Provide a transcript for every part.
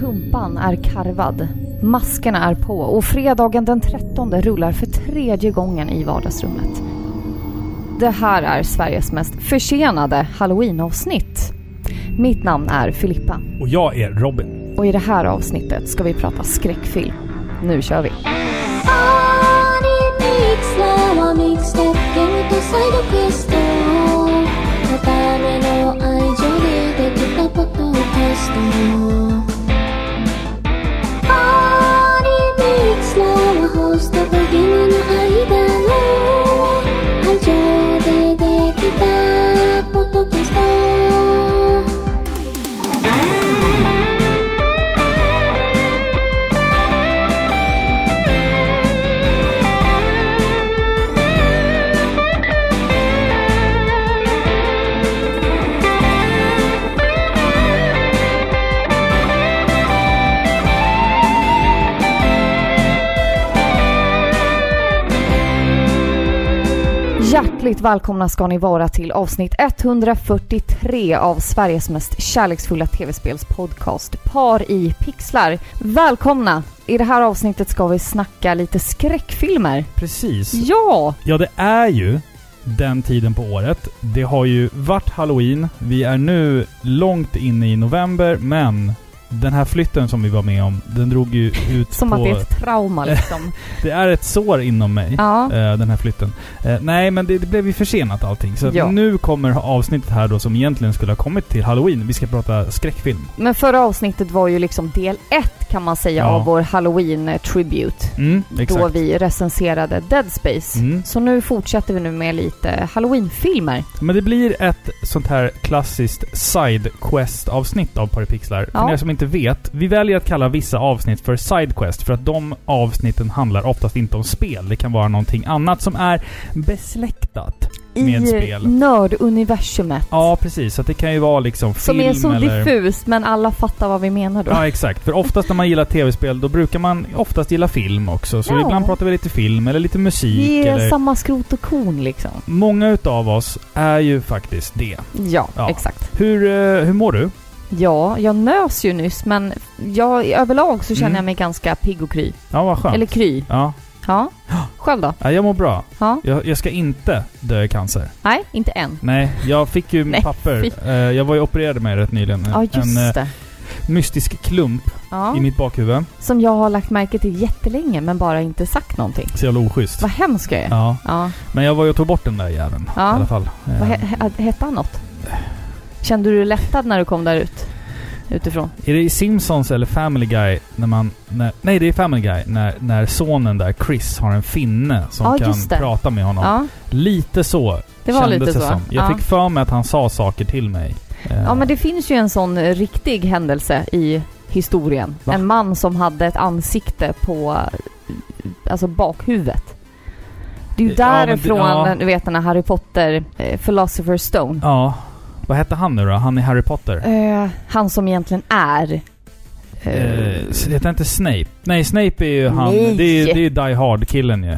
Pumpan är karvad, maskerna är på och fredagen den 13 rullar för tredje gången i vardagsrummet. Det här är Sveriges mest försenade halloween-avsnitt. Mitt namn är Filippa Och jag är Robin. och i det här avsnittet ska vi prata skräckfilm. Nu kör vi! ア close the beginning of even Hjärtligt välkomna ska ni vara till avsnitt 143 av Sveriges mest kärleksfulla tv-spelspodcast Par i pixlar. Välkomna! I det här avsnittet ska vi snacka lite skräckfilmer. Precis. Ja! Ja, det är ju den tiden på året. Det har ju varit halloween. Vi är nu långt inne i november, men den här flytten som vi var med om, den drog ju ut Som på... att det är ett trauma liksom. Det är ett sår inom mig. Ja. eh, den här flytten. Eh, nej, men det, det blev ju försenat allting. Så Ja. nu kommer avsnittet här då som egentligen skulle ha kommit till halloween. Vi ska prata skräckfilm. Men förra avsnittet var ju liksom del ett kan man säga Ja. av vår halloween eh, tribute. Mm, Då vi recenserade Dead Space. Mm. Så nu fortsätter vi nu med lite halloween-filmer. Men det blir ett sånt här klassiskt side quest avsnitt av Paripixlar. Ja. För er som inte vet, vi väljer att kalla vissa avsnitt för side quest för att de avsnitten handlar oftast inte om spel. Det kan vara någonting annat som är besläktat med I spel. nörduniversumet. Ja, precis. Så det kan ju vara liksom Som film är så eller... diffust men alla fattar vad vi menar då. Ja, exakt. För oftast när man gillar tv-spel, då brukar man oftast gilla film också. Så Ja. ibland pratar vi lite film eller lite musik Vi är eller... samma skrot och korn liksom. Många utav oss är ju faktiskt det. Ja, Ja. exakt. Hur, eh, hur mår du? Ja, jag nös ju nyss men jag, överlag så känner Mm. jag mig ganska pigg och kry. Ja, vad skönt. Eller kry. Ja. Ja. Själv då? ja, jag mår bra. Ja. Jag, jag ska inte dö i cancer. Nej, inte än. Nej, jag fick ju Nej, papper. Eh, jag var ju opererad mig rätt nyligen. Ja, just en eh, det. mystisk klump Ja. i mitt bakhuvud. Som jag har lagt märke till jättelänge men bara inte sagt någonting. Så jävla oschysst. Vad hemskt jag är. Ja. Ja. Men jag var ju och tog bort den där jäveln. Ja. I alla fall. Eh, Vad he, he, hette han något? Kände du dig lättad när du kom där ut? Utifrån? Är det i Simpsons eller Family Guy när man... När, nej, det är Family Guy. När, när sonen där, Chris, har en finne som Ja, kan prata med honom. Ja, Lite så det var kändes lite det så. som. Jag ja. fick för mig att han sa saker till mig. Eh, ja, men det finns ju en sån eh, riktig händelse i historien. Va? En man som hade ett ansikte på eh, alltså bakhuvudet. Det är ju Ja, men det- därifrån, ja. du vet den här Harry Potter, eh, Philosopher's Stone. Ja. Vad hette han nu då? Han i Harry Potter? Eh, han som egentligen är... eh, Eh, heter inte Snape? Nej, Snape är ju han. Nej. Det är, det är Die Hard-killen ju.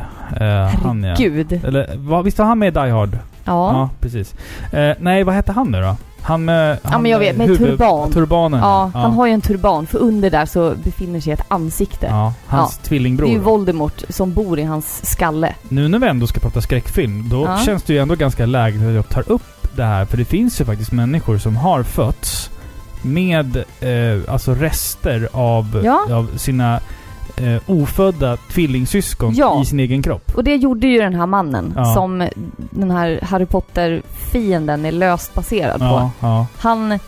Eh, han ja. Gud. Eller vad, visst var han med i Die Hard? Ja. precis. Eh, nej, vad hette han nu då? Han med... Ja, han men jag vet, med turban. Turbanen. Ja, han har ju en turban, för under där så befinner sig ett ansikte. Ja, hans Det är tvillingbror. ju Voldemort som bor i hans skalle. Nu när vi ändå ska prata skräckfilm, då Ja. känns det ju ändå ganska lägligt att jag tar upp det här. För det finns ju faktiskt människor som har fötts med eh, alltså rester av, Ja. av sina eh, ofödda tvillingsyskon Ja. i sin egen kropp. Och det gjorde ju den här mannen Ja. som den här Harry Potter-fienden är löst baserad på. Han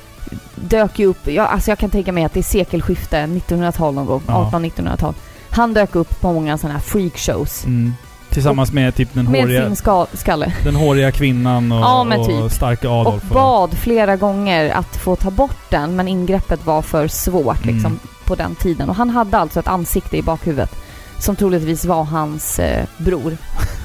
dök ju upp, ja, alltså jag kan tänka mig att det är sekelskifte, 1900-tal någon gång, Ja. 1800-1900-tal. Han dök upp på många sådana här freakshows. Mm. Tillsammans med typ den Med håriga, sin ska skalle. den håriga kvinnan och, Ja, men och typ. starka Och Adolf. bad flera gånger att få ta bort den, men ingreppet var för svårt liksom Mm. på den tiden. Och han hade alltså ett ansikte i bakhuvudet som troligtvis var hans eh, bror.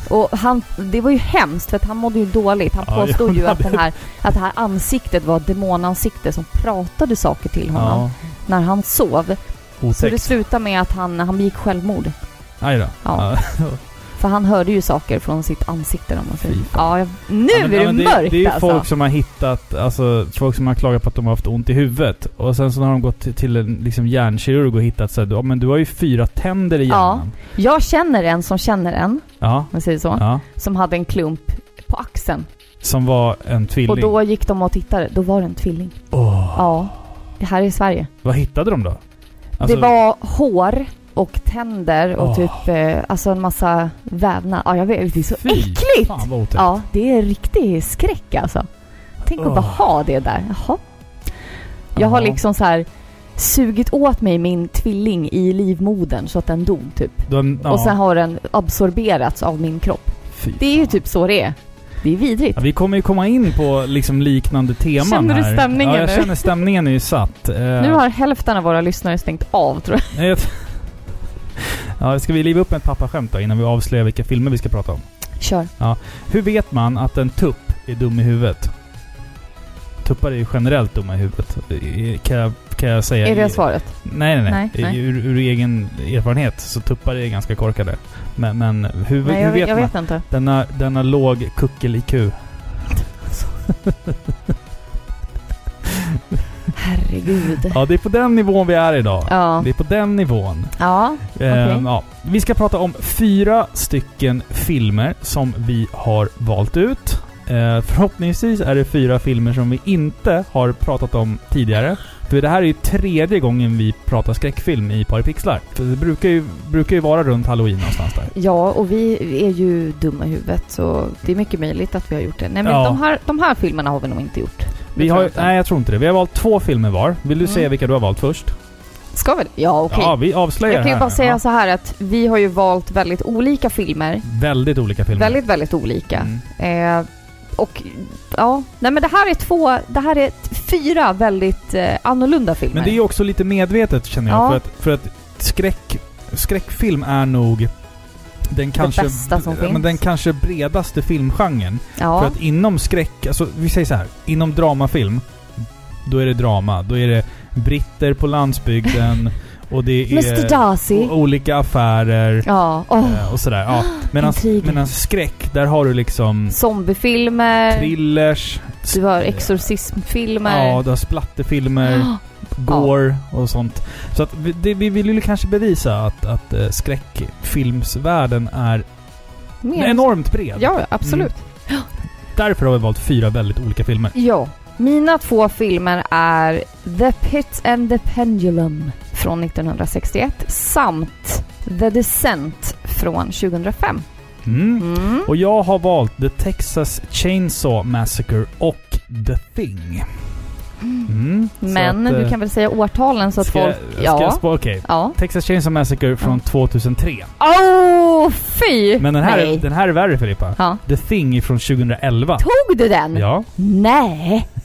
Och han, det var ju hemskt för att han mådde ju dåligt. Han Ja, påstod ju att, den här, att det här ansiktet var ett demonansikte som pratade saker till honom Ja, när han sov. Så det otäckt. slutade med att han, han begick självmord. Aj då. Ja. För han hörde ju saker från sitt ansikte om man säger. Ja, jag, nu Ja, men- är ja, det mörkt Det är ju alltså. folk som har hittat, alltså folk som har klagat på att de har haft ont i huvudet. Och sen så har de gått till, till en liksom hjärnkirurg och hittat så här, ja men du har ju fyra tänder i Ja. hjärnan. Jag känner en som känner en, Ja. om man säger så, ja. som hade en klump på axeln. Som var en tvilling. Och då gick de och tittade, då var det en tvilling. Åh. Ja. Det här är i Sverige. Vad hittade de då? Alltså, det var hår och tänder och Åh. typ, eh, alltså en massa vävnad. Ja, jag vet. Det är så Fy äckligt! Fan vad otäckt. Ja, det är riktig skräck alltså. Tänk att Åh. bara ha det där. Jaha. Jag har liksom så här sugit åt mig min tvilling i livmodern så att den dog typ. De, ja. Och sen har den absorberats av min kropp. Fy Det är ju typ så det är. Det är vidrigt. Ja, vi kommer ju komma in på liksom liknande teman Känner du här. stämningen Ja, jag nu? känner stämningen är ju satt. Eh, Nu har hälften av våra lyssnare stängt av tror jag. Jag- Ja, ska vi liva upp ett pappaskämt då innan vi avslöjar vilka filmer vi ska prata om? Kör. Hur vet man att en tupp är dum i huvudet? Tuppar är ju generellt dumma i huvudet. Kan jag, kan jag säga. Är det svaret? Nej, nej, nej. Nej. Ur, ur egen erfarenhet så tuppar är ganska korkade. Men, men hur, Nej, hur jag, vet jag man? vet inte. Denna, denna låg kuckel-IQ. Herregud. Ja, det är på den nivån vi är idag. Ja. Det är på den nivån. Ja. Eh, Okej. ja. Vi ska prata om fyra stycken filmer som vi har valt ut. Eh, förhoppningsvis är det fyra filmer som vi inte har pratat om tidigare. För det här är ju tredje gången vi pratar skräckfilm i Paripixlar. För det brukar ju, brukar ju vara runt halloween någonstans där. Ja, och vi är ju dumma i huvudet så det är mycket möjligt att vi har gjort det. Nej men Ja. de, här, de här filmerna har vi nog inte gjort. Vi har, nej, jag tror inte det. Vi har valt två filmer var. Vill du Mm. säga vilka du har valt först? Ska vi Ja, okej. Ja, vi avslöjar jag kan ju bara säga Ja. så här att vi har ju valt väldigt olika filmer. Väldigt olika filmer. Väldigt, väldigt olika. Mm. Eh, och ja, nej men det här är två, det här är fyra väldigt eh, annorlunda filmer. Men det är ju också lite medvetet känner jag. Ja. För, att, för att skräck, skräckfilm är nog den kanske, bästa som finns. men den kanske bredaste filmgenren. ja. För att inom skräck, alltså vi säger så här, inom dramafilm, då är det drama. Då är det britter på landsbygden och det är olika affärer Ja, eh, och sådär. Ja. Medan skräck, där har du liksom Zombiefilmer. thrillers, Du har exorcismfilmer. ja, du har splatterfilmer. Ah, gore och sånt. Så att vi, det, vi vill ju kanske bevisa att, att eh, skräckfilmsvärlden är mer. enormt bred. Ja, absolut. Därför har vi valt fyra väldigt olika filmer. Ja. Mina två filmer är The Pit and the Pendulum från 1961 samt The Descent från 2005. Mm. Mm. Och jag har valt The Texas Chainsaw Massacre och The Thing. Mm. Så Men att, du eh, kan väl säga årtalen så att ska, folk... Ska ja. jag spå- Okej. ja. Texas Chainsaw Massacre från 2003. Åh, fy! Men den här, Nej. den här är värre Filippa. Ja. The Thing är från 2011. Tog du den? Ja. Nej.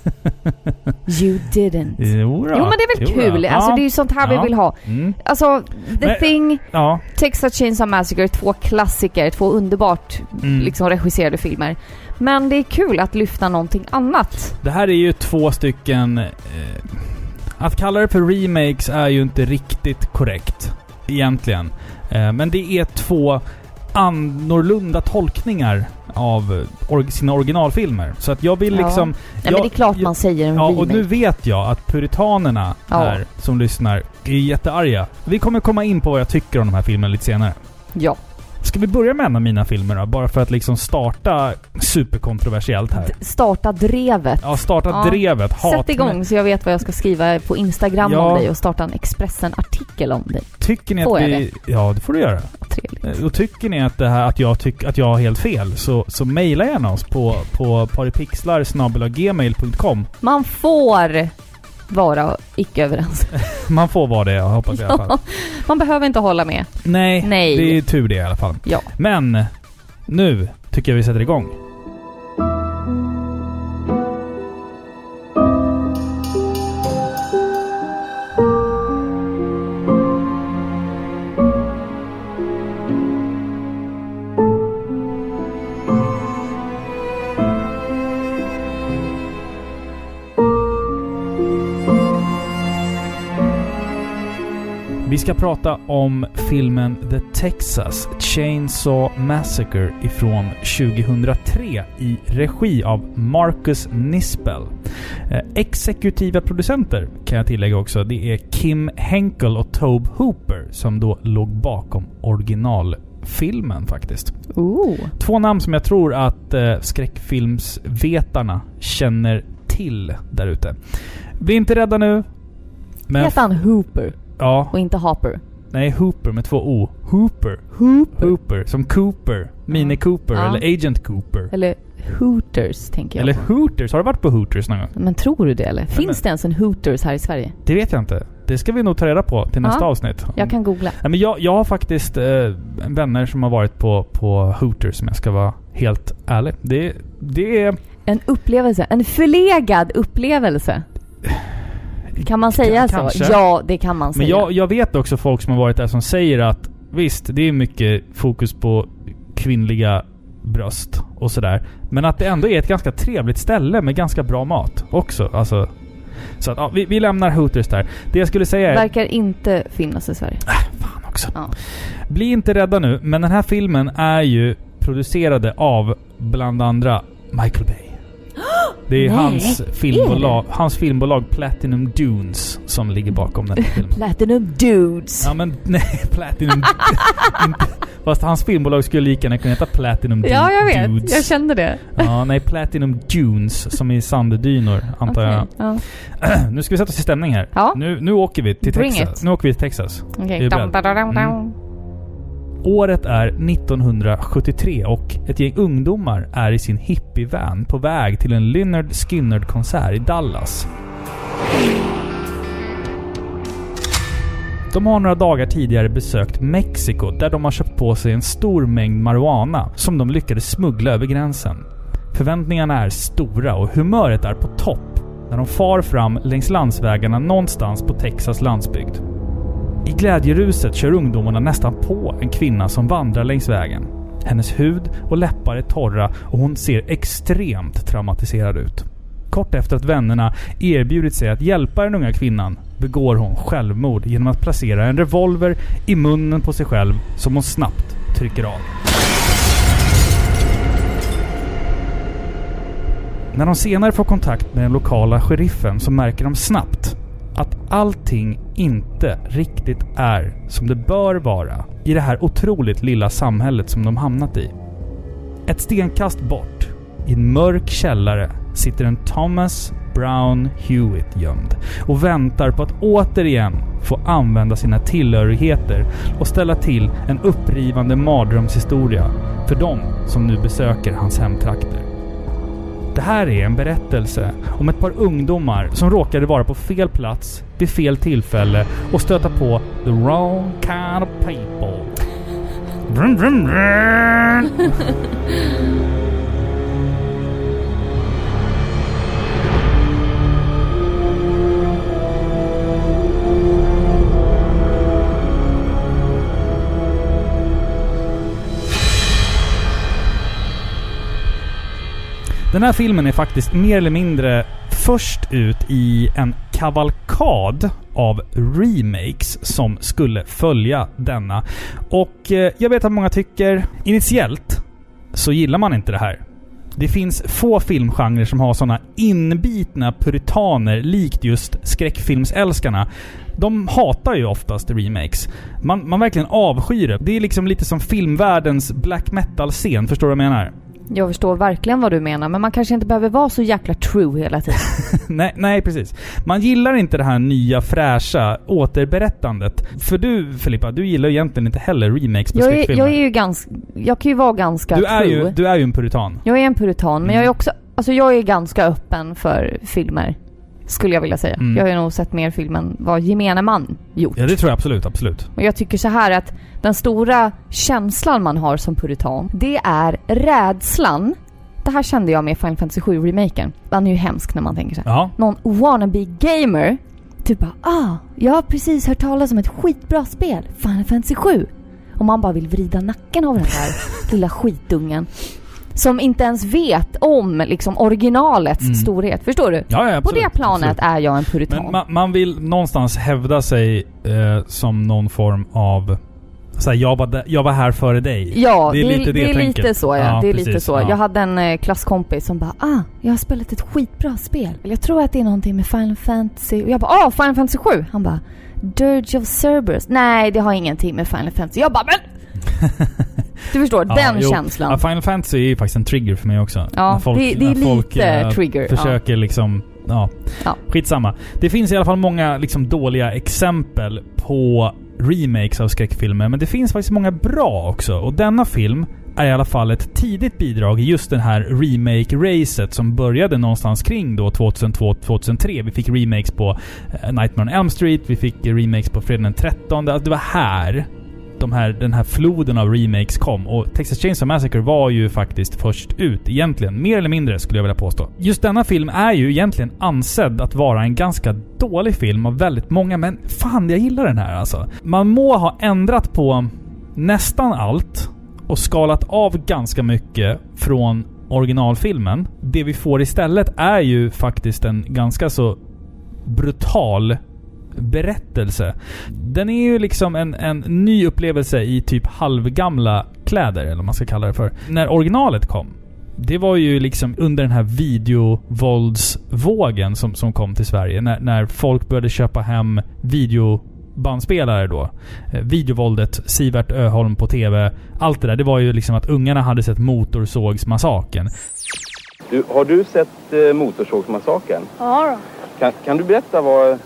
You didn't. Jo. Jo men det är väl Jo kul? Ja. Alltså det är ju sånt här Ja. vi vill ha. Mm. Alltså, The Men- Thing, Ja. Texas Chainsaw Massacre, två klassiker, två underbart Mm. liksom regisserade filmer. Men det är kul att lyfta någonting annat. Det här är ju två stycken... Eh, att kalla det för remakes är ju inte riktigt korrekt. Egentligen. Eh, men det är två annorlunda tolkningar av eh, or sina originalfilmer. Så att jag vill Ja. liksom... Nej Ja, men det är klart ja, man säger en Ja, remake. och nu vet jag att puritanerna Ja. här som lyssnar är jättearga. Vi kommer komma in på vad jag tycker om de här filmerna lite senare. Ja. Ska vi börja med en av mina filmer då? Bara för att liksom starta superkontroversiellt här. D- Starta drevet. Ja, starta Ja. drevet. Hat Sätt igång så jag vet vad jag ska skriva på Instagram Ja. om dig och starta en Expressen-artikel om dig. Tycker ni Får att jag vi... Ja, det får du göra. Trevligt. Eh, Och tycker ni att, det här, att, jag, tyck, att jag har helt fel så, så mejla gärna oss på, på paripixlar.gmail.com Man får vara icke överens. Man får vara det, jag hoppas i alla fall. Man behöver inte hålla med. Nej, Nej. det är tur det i alla fall. Ja. Men nu tycker jag vi sätter igång. Ska prata om filmen The Texas Chainsaw Massacre ifrån 2003 i regi av Marcus Nispel. Eh, exekutiva producenter kan jag tillägga också. Det är Kim Henkel och Tobe Hooper som då låg bakom originalfilmen faktiskt. Ooh. Två namn som jag tror att eh, skräckfilmsvetarna känner till där ute. Bli inte rädda nu. Men Heter han Hooper ja, och inte Hopper? nej Hooper med två O. Hooper. Hooper. Hooper. Som Cooper. Mini Cooper Ja. eller Agent Cooper. Eller Hooters, tänker jag. Eller Hooters. Har du varit på Hooters någon gång? Men tror du det eller? Finns men- det ens en Hooters här i Sverige? Det vet jag inte. Det ska vi nog ta reda på till nästa Ja. avsnitt. Jag kan googla. Nej, men jag, jag har faktiskt eh, vänner som har varit på, på Hooters om jag ska vara helt ärlig. Det, det är... En upplevelse. En förlegad upplevelse. Kan man säga så? kanske. Ja, det kan man säga. Men jag, jag vet också folk som har varit där som säger att visst, det är mycket fokus på kvinnliga bröst och sådär. Men att det ändå är ett ganska trevligt ställe med ganska bra mat också. Alltså, så att, ja, vi, vi lämnar Hooters där. Det jag skulle säga är... Verkar inte finnas i Sverige. Fan också. Ja. Bli inte rädda nu, men den här filmen är ju producerade av bland andra Michael Bay. Det är hans är filmbolag, hans filmbolag Platinum Dunes som ligger bakom den här filmen. Platinum Dudes. Ja men nej, Platinum... inte, fast hans filmbolag skulle lika gärna kunna heta Platinum Du- Ja, jag vet. Dudes. Jag kände det. Ja, nej, Platinum Dunes som i sanddynor antar jag. Okej, Ja. Nu ska vi sätta oss i stämning här. Ja. Nu, nu åker vi till Bring Texas. it. Nu åker vi till Texas. Okej. Är. Mm. Året är 1973 och ett gäng ungdomar är i sin hippievan på väg till en Lynyrd Skynyrd-konsert i Dallas. De har några dagar tidigare besökt Mexiko där de har köpt på sig en stor mängd marijuana som de lyckades smuggla över gränsen. Förväntningarna är stora och humöret är på topp när de far fram längs landsvägarna någonstans på Texas landsbygd. I glädjeruset kör ungdomarna nästan på en kvinna som vandrar längs vägen. Hennes hud och läppar är torra och hon ser extremt traumatiserad ut. Kort efter att vännerna erbjudit sig att hjälpa den unga kvinnan begår hon självmord genom att placera en revolver i munnen på sig själv som hon snabbt trycker av. När de senare får kontakt med den lokala sheriffen så märker de snabbt att allting inte riktigt är som det bör vara i det här otroligt lilla samhället som de hamnat i. Ett stenkast bort, i en mörk källare, sitter en Thomas Brown Hewitt gömd och väntar på att återigen få använda sina tillhörigheter och ställa till en upprivande mardrömshistoria för de som nu besöker hans hemtrakter. Det här är en berättelse om ett par ungdomar som råkade vara på fel plats vid fel tillfälle och stöta på the wrong kind of people. Vrum, vrum, vrum. Den här filmen är faktiskt mer eller mindre först ut i en kavalkad av remakes som skulle följa denna. Och eh, jag vet att många tycker, initiellt, så gillar man inte det här. Det finns få filmgenrer som har sådana inbitna puritaner likt just skräckfilmsälskarna. De hatar ju oftast remakes. Man, man verkligen avskyr det. Det är liksom lite som filmvärldens black metal-scen, förstår du vad jag menar? Jag förstår verkligen vad du menar, men man kanske inte behöver vara så jäkla true hela tiden. nej, nej, precis. Man gillar inte det här nya fräscha återberättandet. För du Filippa, du gillar ju egentligen inte heller remakes på Jag är, jag är ju ganska... Jag kan ju vara ganska du, är true. ju, du är ju en puritan. Jag är en puritan, men Mm. jag är också... Alltså jag är ganska öppen för filmer. Skulle jag vilja säga. Mm. Jag har ju nog sett mer film än vad gemene man gjort. Ja, det tror jag absolut, absolut. Och jag tycker så här att den stora känslan man har som puritan, det är rädslan. Det här kände jag med Final Fantasy 7-remaken. Den är ju hemsk när man tänker så här. Ja. Någon wannabe gamer, typ bara ah, jag har precis hört talas om ett skitbra spel, Final Fantasy 7. Och man bara vill vrida nacken av den där lilla skitungen. Som inte ens vet om liksom originalets Mm. storhet. Förstår du? Ja, ja, På absolut, det planet absolut. är jag en puritan. Men man, man vill någonstans hävda sig eh, som någon form av... Såhär, jag, var där- jag var här före dig. Ja, Det är lite det det är lite så ja. Ja, det är precis, lite så. ja. Jag hade en eh, klasskompis som bara ah, jag har spelat ett skitbra spel. Jag tror att det är någonting med Final Fantasy. Och jag bara ah, Final Fantasy 7. Han bara Dirge of Cerberus. Nej, det har ingenting med Final Fantasy. Jag bara men! Du förstår, Ja, den jo. känslan. Ja, Final Fantasy är ju faktiskt en trigger för mig också. Ja, När folk, det- det är när folk, lite eh, trigger, ja. Försöker liksom... Ja. Ja. Skitsamma. Det finns i alla fall många liksom dåliga exempel på remakes av skräckfilmer. Men det finns faktiskt många bra också. Och denna film är i alla fall ett tidigt bidrag i just den här remake-racet som började någonstans kring då 2002-2003. Vi fick remakes på eh, Nightmare on Elm Street, vi fick remakes på Fredag den 13. Alltså det var här de här, den här floden av remakes kom. Och Texas Chainsaw Massacre var ju faktiskt först ut egentligen. Mer eller mindre skulle jag vilja påstå. Just denna film är ju egentligen ansedd att vara en ganska dålig film av väldigt många, men fan jag gillar den här alltså. Man må ha ändrat på nästan allt och skalat av ganska mycket från originalfilmen. Det vi får istället är ju faktiskt en ganska så brutal berättelse. Den är ju liksom en, en ny upplevelse i typ halvgamla kläder, eller vad man ska kalla det för. När originalet kom, det var ju liksom under den här videovåldsvågen som, som kom till Sverige. När, när folk började köpa hem videobandspelare då. Eh, videovåldet, Sivert Öholm på TV. Allt det där. Det var ju liksom att ungarna hade sett Motorsågsmassakern. Du, har du sett eh, Motorsågsmassakern? Ja då. Kan, kan du berätta vad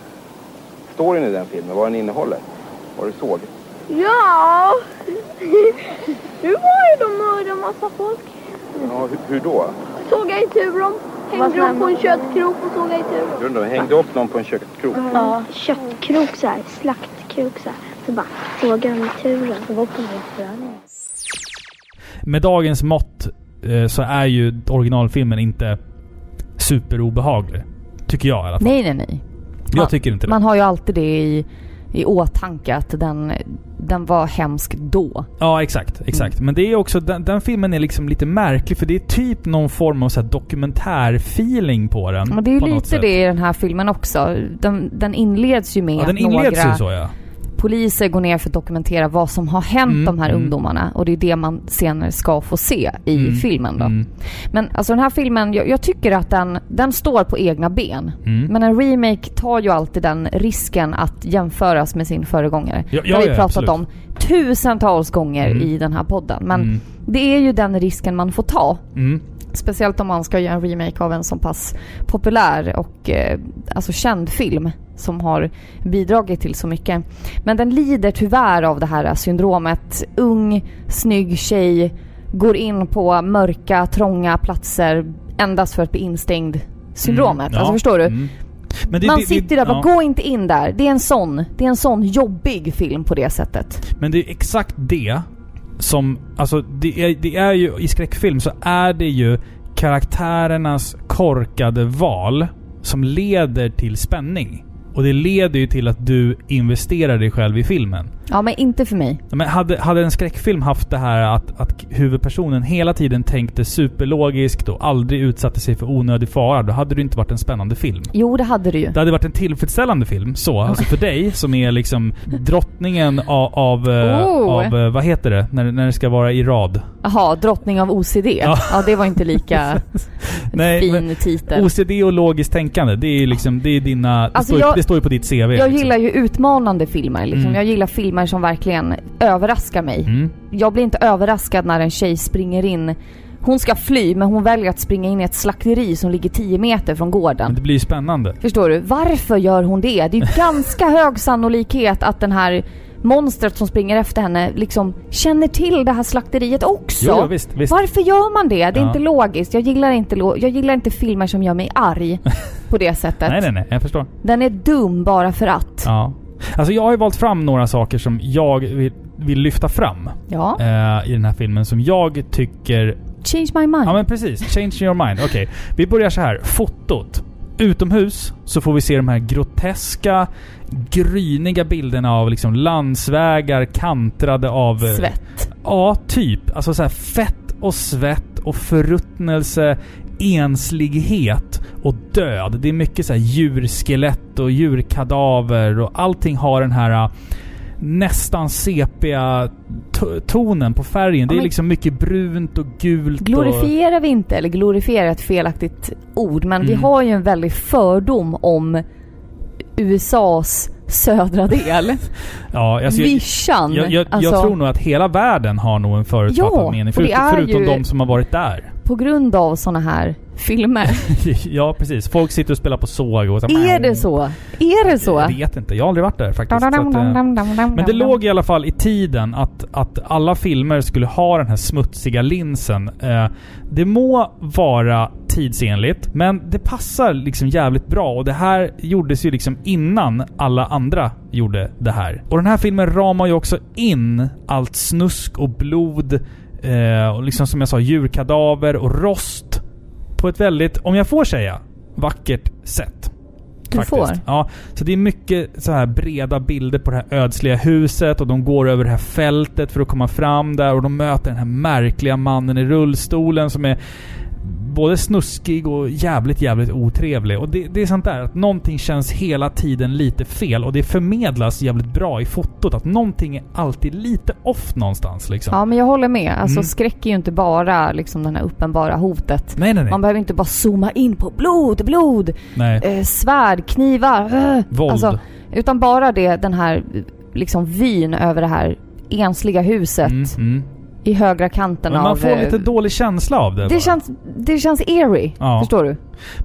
storyn i den filmen, vad den innehåller? Vad du såg? Ja. Nu var ju de mördade massa folk. Ja, hur, hur då? Såg jag i tur dem. Hängde dem på en köttkrok och såg jag i tur dem. Hur då? Hängde upp någon på en kökskrok? Ja, köttkrok så här. Slaktkrok så här. Så bara såg jag dem i turen. Det var på restaurang. Med dagens mått eh, så är ju originalfilmen inte superobehaglig. Tycker jag i alla fall. Nej, nej, nej. Jag man- tycker inte det. Man har ju alltid det i, i åtanke att den, den var hemsk då. Ja, exakt. Exakt. Men det är också, den, den filmen är liksom lite märklig för det är typ någon form av så dokumentärfeeling på den. Men det är ju lite det i den här filmen också. Den, den inleds ju med Ja, den inleds några ju så ja. Poliser går ner för att dokumentera vad som har hänt Mm, de här mm. ungdomarna. Och det är det man senare ska få se i Mm, filmen då. Mm, Men alltså den här filmen, jag, jag tycker att den, den står på egna ben. mm. Men en remake tar ju alltid den risken att jämföras med sin föregångare. Ja, det har ja, vi ja, pratat absolut. om tusentals gånger Mm. i den här podden. Men Mm, det är ju den risken man får ta. Speciellt om man ska göra en remake av en så pass populär och eh, alltså känd film som har bidragit till så mycket. Men den lider tyvärr av det här syndromet. Ung, snygg tjej går in på mörka, trånga platser endast för att bli instängd. Syndromet. Mm, ja, Alltså förstår du? mm. Det- Man det- sitter det- där och bara, ja. gå inte in där. Det är en sån, det är en sån jobbig film på det sättet. Men det är exakt det som... Alltså det är, det är ju... I skräckfilm så är det ju karaktärernas korkade val som leder till spänning. Och det leder ju till att du investerar dig själv i filmen. Ja, men inte för mig. Men hade, hade en skräckfilm haft det här att, att huvudpersonen hela tiden tänkte superlogiskt och aldrig utsatte sig för onödig fara, då hade det inte varit en spännande film. Jo, det hade du ju. Det hade varit en tillfredsställande film, så. Alltså för dig som är liksom drottningen av... av, eh, Oh. av eh, vad heter det? När, när det ska vara i rad. Jaha, drottning av OCD. Ja. Ja, det var inte lika Nej, fin titel. OCD och logiskt tänkande, det är liksom, det är dina... Det, Alltså står, ju- jag- det står ju på ditt CV. Jag liksom. gillar ju utmanande filmer. Liksom. Mm. Jag gillar filmer som verkligen överraskar mig. Mm. Jag blir inte överraskad när en tjej springer in. Hon ska fly, men hon väljer att springa in i ett slakteri som ligger 10 meter från Men gården. det blir ju spännande. Förstår du? Varför gör hon det? Det är ju ganska hög sannolikhet att den här monstret som springer efter henne liksom känner till det här slakteriet också. Jo, visst, visst. Varför gör man det? Det är Ja. inte logiskt. Jag gillar inte, lo- jag gillar inte filmer som gör mig arg på det sättet. Nej, nej, nej. Jag förstår. Den är dum bara för att. Ja. Alltså jag har ju valt fram några saker som jag vill, vill lyfta fram Ja. eh, i den här filmen som jag tycker... Change my mind. Ja men precis. Change your mind. Okej. Vi börjar så här. Fotot. Utomhus så får vi se de här groteska, gryniga bilderna av liksom landsvägar kantrade av... eh, Svett. Ja, typ. Alltså så här fett och svett och förruttnelse, enslighet och död. Det är mycket så här djurskelett och djurkadaver och allting har den här äh, nästan sepiga to- tonen på färgen. Det är liksom mycket brunt och gult och... Glorifierar vi inte, eller glorifiera ett felaktigt ord, men vi Mm. har ju en väldig fördom om USAs södra del. Ja, alltså, jag, Vischan. jag, jag, alltså, jag tror nog att hela världen har nog en förutfattad Ja, mening. Förut, förutom ju- de som har varit där. På grund av såna här filmer. ja, precis. Folk sitter och spelar på såg och så är det så? Är det så? Jag vet inte. Jag har aldrig varit där faktiskt. Så att, eh, Men det låg i alla fall i tiden att, att alla filmer skulle ha den här smutsiga linsen. Eh, det må vara tidsenligt, men det passar liksom jävligt bra. Och det här gjordes ju liksom innan alla andra gjorde det här. Och den här filmen ramar ju också in allt snusk och blod. Eh, och liksom som jag sa, djurkadaver och rost. På ett väldigt, om jag får säga, vackert sätt. Du får. Ja, så det är mycket så här breda bilder på det här ödsliga huset och de går över det här fältet för att komma fram där och de möter den här märkliga mannen i rullstolen som är både snuskig och jävligt, jävligt otrevlig. Och det, det är sånt där att någonting känns hela tiden lite fel och det förmedlas jävligt bra i fotot. Att någonting är alltid lite off någonstans liksom. Ja, men jag håller med. Alltså Mm. skräck är ju inte bara liksom det här uppenbara hotet. Nej, nej, nej. Man behöver inte bara zooma in på blod, blod, eh, svärd, knivar. eh. Våld. Alltså, utan bara det, den här liksom vyn över det här ensliga huset Mm, mm. I högra kanten Men av... man får eh, lite dålig känsla av det bara. det känns, det känns eerie. Ja. Förstår du?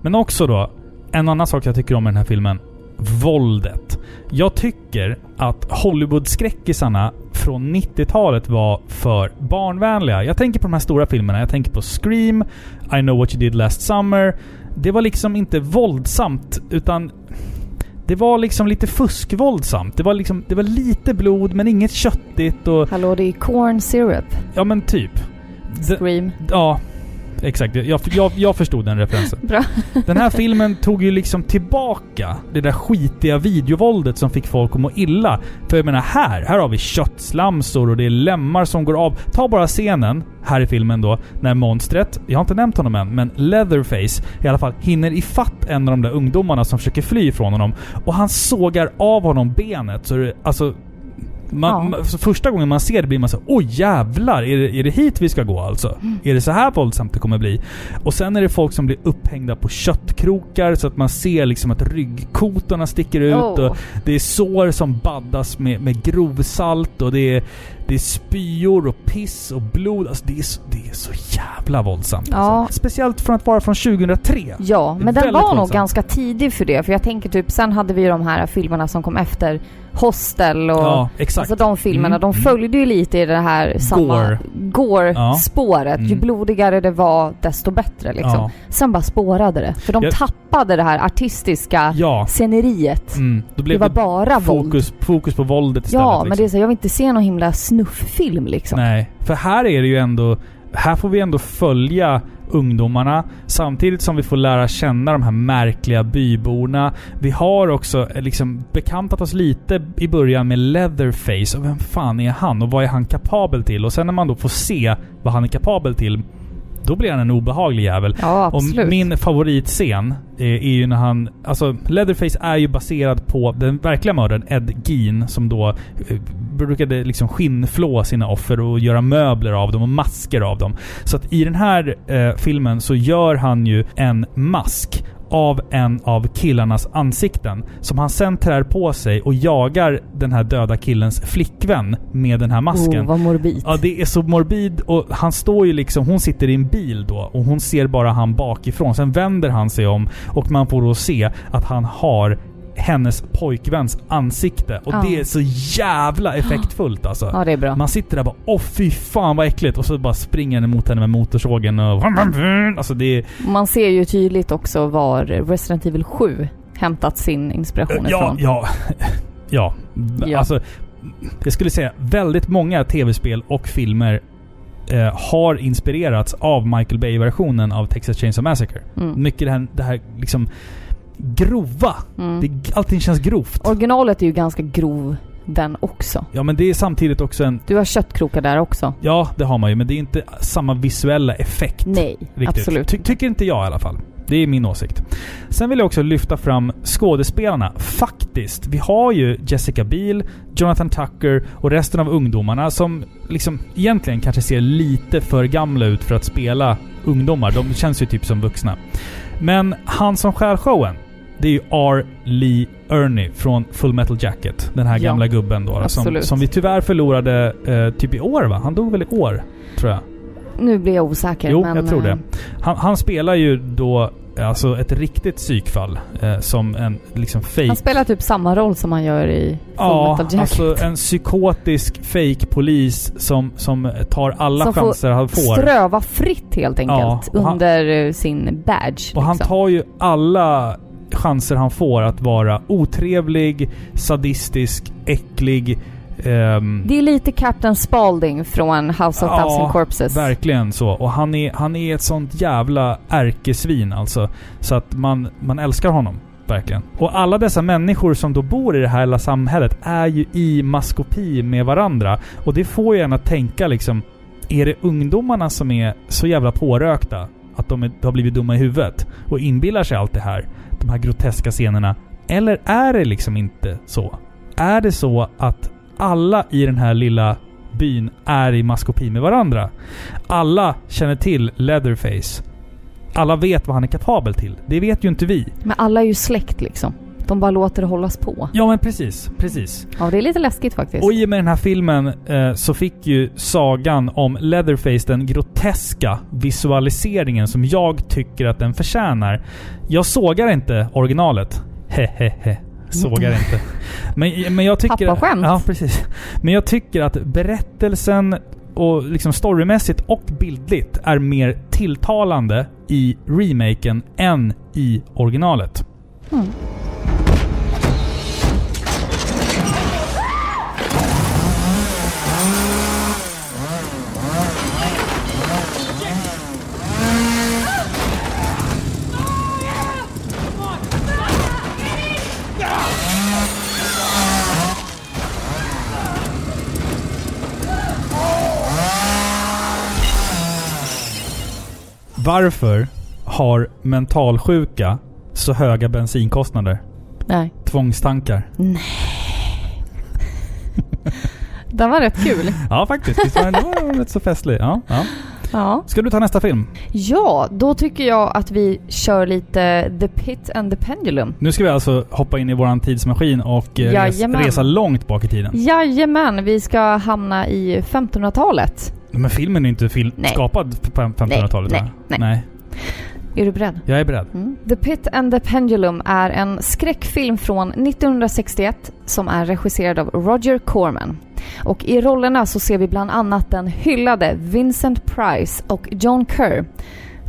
Men också då, en annan sak jag tycker om med den här filmen. Våldet. Jag tycker att Hollywood-skräckisarna från 90-talet var för barnvänliga. Jag tänker på de här stora filmerna. Jag tänker på Scream, I know what you did last summer. Det var liksom inte våldsamt, utan det var liksom lite fuskvåldsamt. Det var liksom, det var lite blod, men inget köttigt och... Hallå, det är corn syrup. Ja men typ. Scream. ja, exakt. Jag, jag, jag förstod den referensen. Bra. Den här filmen tog ju liksom tillbaka det där skitiga videovåldet som fick folk att må illa. För jag menar här, här har vi köttslamsor och det är lemmar som går av. Ta bara scenen här i filmen då, när monstret, jag har inte nämnt honom än, men Leatherface i alla fall hinner ifatt en av de där ungdomarna som försöker fly från honom. Och han sågar av honom benet. Så det, alltså... Man, Ja. första gången man ser det blir man så oj jävlar, är det, är det hit vi ska gå alltså? Är det så här våldsamt det kommer bli? Och sen är det folk som blir upphängda på köttkrokar så att man ser liksom att ryggkotorna sticker ut Oh. och det är sår som baddas med, med grovsalt och det är, det är spyor och piss och blod. Alltså det är så, det är så jävla våldsamt. Ja. Alltså. Speciellt från att vara från 2003. Ja, men den var nog våldsamt. ganska tidig för det. För jag tänker typ, sen hade vi ju de här filmerna som kom efter. Hostel och... Ja, exakt. Alltså de filmerna, Mm, de mm. följde ju lite i det här samma Ja. gore-spåret. Ju Mm. blodigare det var, desto bättre liksom. Ja. Sen bara spårade det. För de Jag- tappade det här artistiska Ja. sceneriet. Mm. Då Det blev var det, bara våld. fokus, fokus på våldet istället. Ja, men liksom. det är så, jag vill inte se någon himla snufffilm liksom. Nej, för här är det ju ändå... Här får vi ändå följa ungdomarna samtidigt som vi får lära känna de här märkliga byborna. Vi har också eh, liksom bekantat oss lite i början med Leatherface. Och vem fan är han? Och vad är han kapabel till? Och sen när man då får se vad han är kapabel till, då blir han en obehaglig jävel. Ja, Och min favoritscen är, är ju när han... Alltså, Leatherface är ju baserad på den verkliga mördaren Ed Gein som då eh, brukade liksom skinnflå sina offer och göra möbler av dem och masker av dem. Så att i den här eh, filmen så gör han ju en mask av en av killarnas ansikten som han sen trär på sig och jagar den här döda killens flickvän med den här masken. Oh, vad morbid. Ja, det är så morbid och han står ju liksom, hon sitter i en bil då och hon ser bara han bakifrån. Sen vänder han sig om och man får då se att han har hennes pojkväns ansikte. Och Ja. det är så jävla effektfullt alltså. Ja, det är bra. Man sitter där och bara åh fy fan vad äckligt och så bara springer han emot henne med motorsågen och... Alltså det är... Man ser ju tydligt också var Resident Evil 7 hämtat sin inspiration Ja, ifrån. ja. Ja. Ja. Alltså, jag skulle säga väldigt många tv-spel och filmer eh, har inspirerats av Michael Bay-versionen av Texas Chainsaw Massacre. Mm. Mycket det här, det här liksom grova. Mm. Det, allting känns grovt. Originalet är ju ganska grov den också. Ja, men det är samtidigt också en... Du har köttkrokar där också. Ja, det har man ju, men det är inte samma visuella effekt. Nej, Riktigt. absolut Ty tycker inte jag i alla fall. Det är min åsikt. Sen vill jag också lyfta fram skådespelarna. Faktiskt. Vi har ju Jessica Biel, Jonathan Tucker och resten av ungdomarna som liksom egentligen kanske ser lite för gamla ut för att spela ungdomar. De känns ju typ som vuxna. Men han som skär showen, det är ju R. Lee Ernie från Full Metal Jacket. Den här Ja, gamla gubben då. Som, absolut. som vi tyvärr förlorade eh, typ i år va? Han dog väl i år? Tror jag. Nu blir jag osäker. Jo, men, jag tror det. eh, Han, han spelar ju då alltså ett riktigt psykfall. Eh, som en liksom fake... Han spelar typ samma roll som han gör i Full Ja, Metal Jacket. alltså en psykotisk fake-polis som, som tar alla Som får chanser han får. Ströva fritt helt enkelt Ja, han- under eh, sin badge. Och han liksom. tar ju alla chanser han får att vara otrevlig, sadistisk, äcklig. ehm, Det är lite Captain Spaulding från House of Ja, Thousand Corpses. Verkligen så. Och han är, han är ett sånt jävla ärkesvin alltså. Så att man, man älskar honom. Verkligen. Och alla dessa människor som då bor i det här lilla samhället är ju i maskopi med varandra. Och det får ju en att tänka liksom... Är det ungdomarna som är så jävla pårökta? Att de, är, de har blivit dumma i huvudet? Och inbillar sig allt det här? De här groteska scenerna? Eller är det liksom inte så? Är det så att alla i den här lilla byn är i maskopi med varandra. Alla känner till Leatherface. Alla vet vad han är kapabel till. Det vet ju inte vi. Men alla är ju släkt liksom. De bara låter det hållas på. Ja men precis, precis. Ja, det är lite läskigt faktiskt. Och i och med den här filmen eh, så fick ju sagan om Leatherface den groteska visualiseringen som jag tycker att den förtjänar. Jag sågar inte originalet. Hehehe. Sågar inte. Men, men jag tycker... Pappaskämt. Ja, precis. Men jag tycker att berättelsen och liksom storymässigt och bildligt är mer tilltalande i remaken än i originalet. Mm. Varför har mentalsjuka så höga bensinkostnader? Nej. Tvångstankar. Den var rätt kul. Ja, faktiskt. Visst var den, den var rätt så festlig. Ja, ja. Ja. Ska du ta nästa film? ja, då tycker jag att vi kör lite The Pit and the Pendulum. Nu ska vi alltså hoppa in i våran tidsmaskin och eh, Jajamän. resa långt bak i tiden. Jajamän, vi ska hamna i 1500-talet. Men filmen är inte fil- Nej. skapad på 1500-talet Nej, nej. nej. Är du beredd? Jag är beredd. Mm. The Pit and the Pendulum är en skräckfilm från 1961 som är regisserad av Roger Corman. Och i rollerna så ser vi bland annat den hyllade Vincent Price och John Kerr.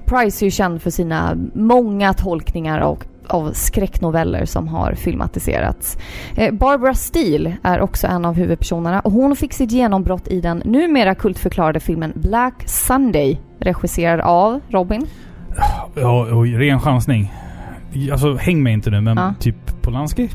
Price är ju känd för sina många tolkningar av, av skräcknoveller som har filmatiserats. Eh, Barbara Steele är också en av huvudpersonerna och hon fick sitt genombrott i den numera kultförklarade filmen Black Sunday regisserad av Robin. Ja, ren chansning. Alltså, häng mig inte nu, men Ja. typ Polanski?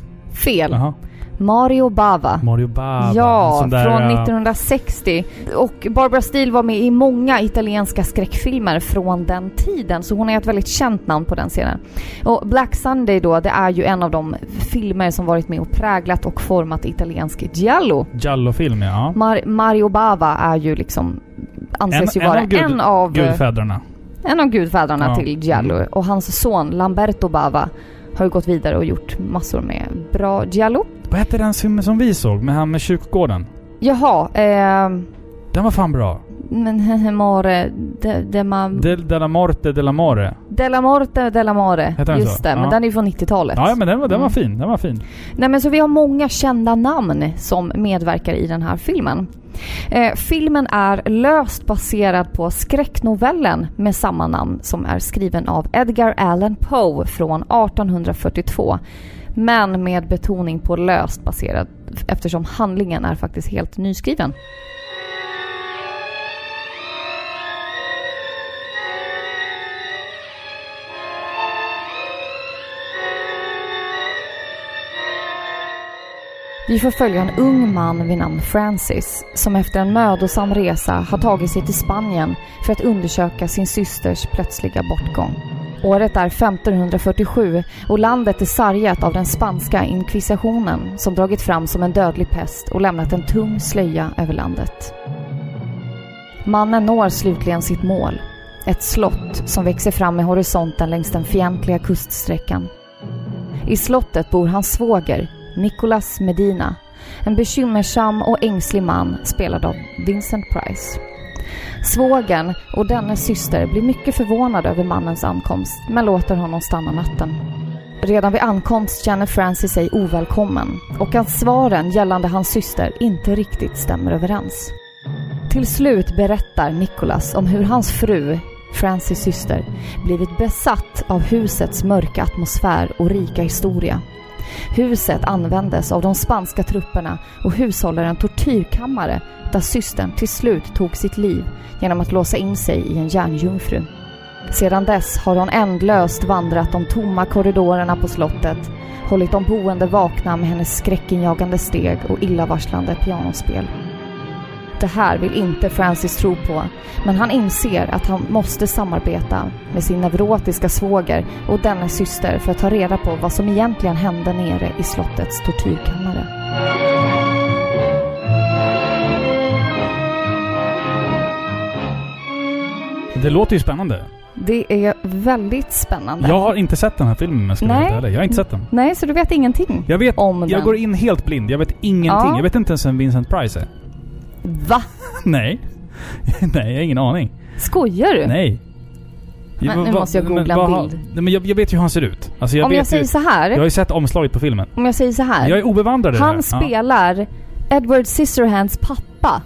Fel. Jaha. Mario Bava. Mario Bava. en Ja, där, från ja. 1960. Och Barbara Steele var med i många italienska skräckfilmer från den tiden, så hon är ett väldigt känt namn på den scenen. Och Black Sunday då, det är ju en av de filmer som varit med och präglat och format italiensk giallo. Giallo-film, ja. Mar- Mario Bava är ju liksom, anses En- ju en vara av gud- en av, Gudfäderna. en av gudfäderna Ja. till giallo. Mm. Och hans son Lamberto Bava har ju gått vidare och gjort massor med bra giallo. Vad hette den filmen som vi såg med han med kyrkogården? Jaha, eh, Den var fan bra. Men More, de, de ma, De, de la Morte de la More. Della Morte, Della. Heter den Just så? det, Ja. men den är ju från 90-talet. Ja, men den var, den var Mm. fin. Den var fin. Nej men så vi har många kända namn som medverkar i den här filmen. Eh, filmen är löst baserad på skräcknovellen med samma namn som är skriven av Edgar Allan Poe från 1842. Men med betoning på löst baserad eftersom handlingen är faktiskt helt nyskriven. Vi får följa en ung man vid namn Francis som efter en mödosam resa har tagit sig till Spanien för att undersöka sin systers plötsliga bortgång. Året är 1547 och landet är sargat av den spanska inkvisitionen som dragit fram som en dödlig pest och lämnat en tung slöja över landet. Mannen når slutligen sitt mål. Ett slott som växer fram i horisonten längs den fientliga kuststräckan. I slottet bor hans svåger, Nicolas Medina. En bekymmersam och ängslig man spelad av Vincent Price. Svågern och dennes syster blir mycket förvånade över mannens ankomst men låter honom stanna natten. Redan vid ankomst känner Francis sig ovälkommen och att svaren gällande hans syster inte riktigt stämmer överens. Till slut berättar Nicholas om hur hans fru, Francis syster, blivit besatt av husets mörka atmosfär och rika historia. Huset användes av de spanska trupperna och hushåller en tortyrkammare där systern till slut tog sitt liv genom att låsa in sig i en järnjungfru. Sedan dess har hon ändlöst vandrat de tomma korridorerna på slottet, hållit de boende vakna med hennes skräckinjagande steg och illavarslande pianospel. Det här vill inte Francis tro på, men han inser att han måste samarbeta med sin neurotiska svåger och dennes syster för att ta reda på vad som egentligen hände nere i slottets tortyrkammare. Det låter ju spännande. Det är väldigt spännande. Jag har inte sett den här filmen jag ska Nej. ärlig. Jag har inte sett den. Nej, så du vet ingenting Jag vet, om jag den? går in helt blind. Jag vet ingenting. Ja. Jag vet inte ens vem Vincent Price är. Va? Nej. Nej, jag har ingen aning. Skojar du? Nej. Men nu måste jag googla en bild. Nej, men jag, jag vet ju hur han ser ut. Alltså jag om vet jag säger ju, så här. Jag har ju sett omslaget på filmen. Om jag säger så här. Jag är obevandrad i det han här. spelar Edward Scissorhands pappa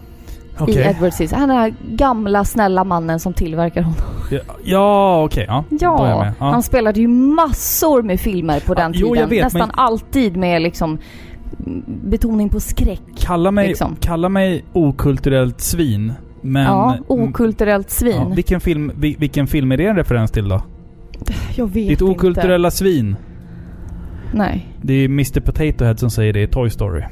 okej. i Edward Scissorhands. Han är den här gamla snälla mannen som tillverkar honom. Ja, ja okej. ja. Då är jag Ja, med. Ja. han spelade ju massor med filmer på den jo, tiden. jag vet, Nästan men- alltid med liksom betoning på skräck. Kalla mig, liksom. kalla mig okulturellt svin. Men... ja, okulturellt svin. Ja, vilken, film, vi- vilken film är det en referens till då? jag vet Ditt inte. okulturella svin. Nej. Det är Mr Potato Head som säger det i Toy Story.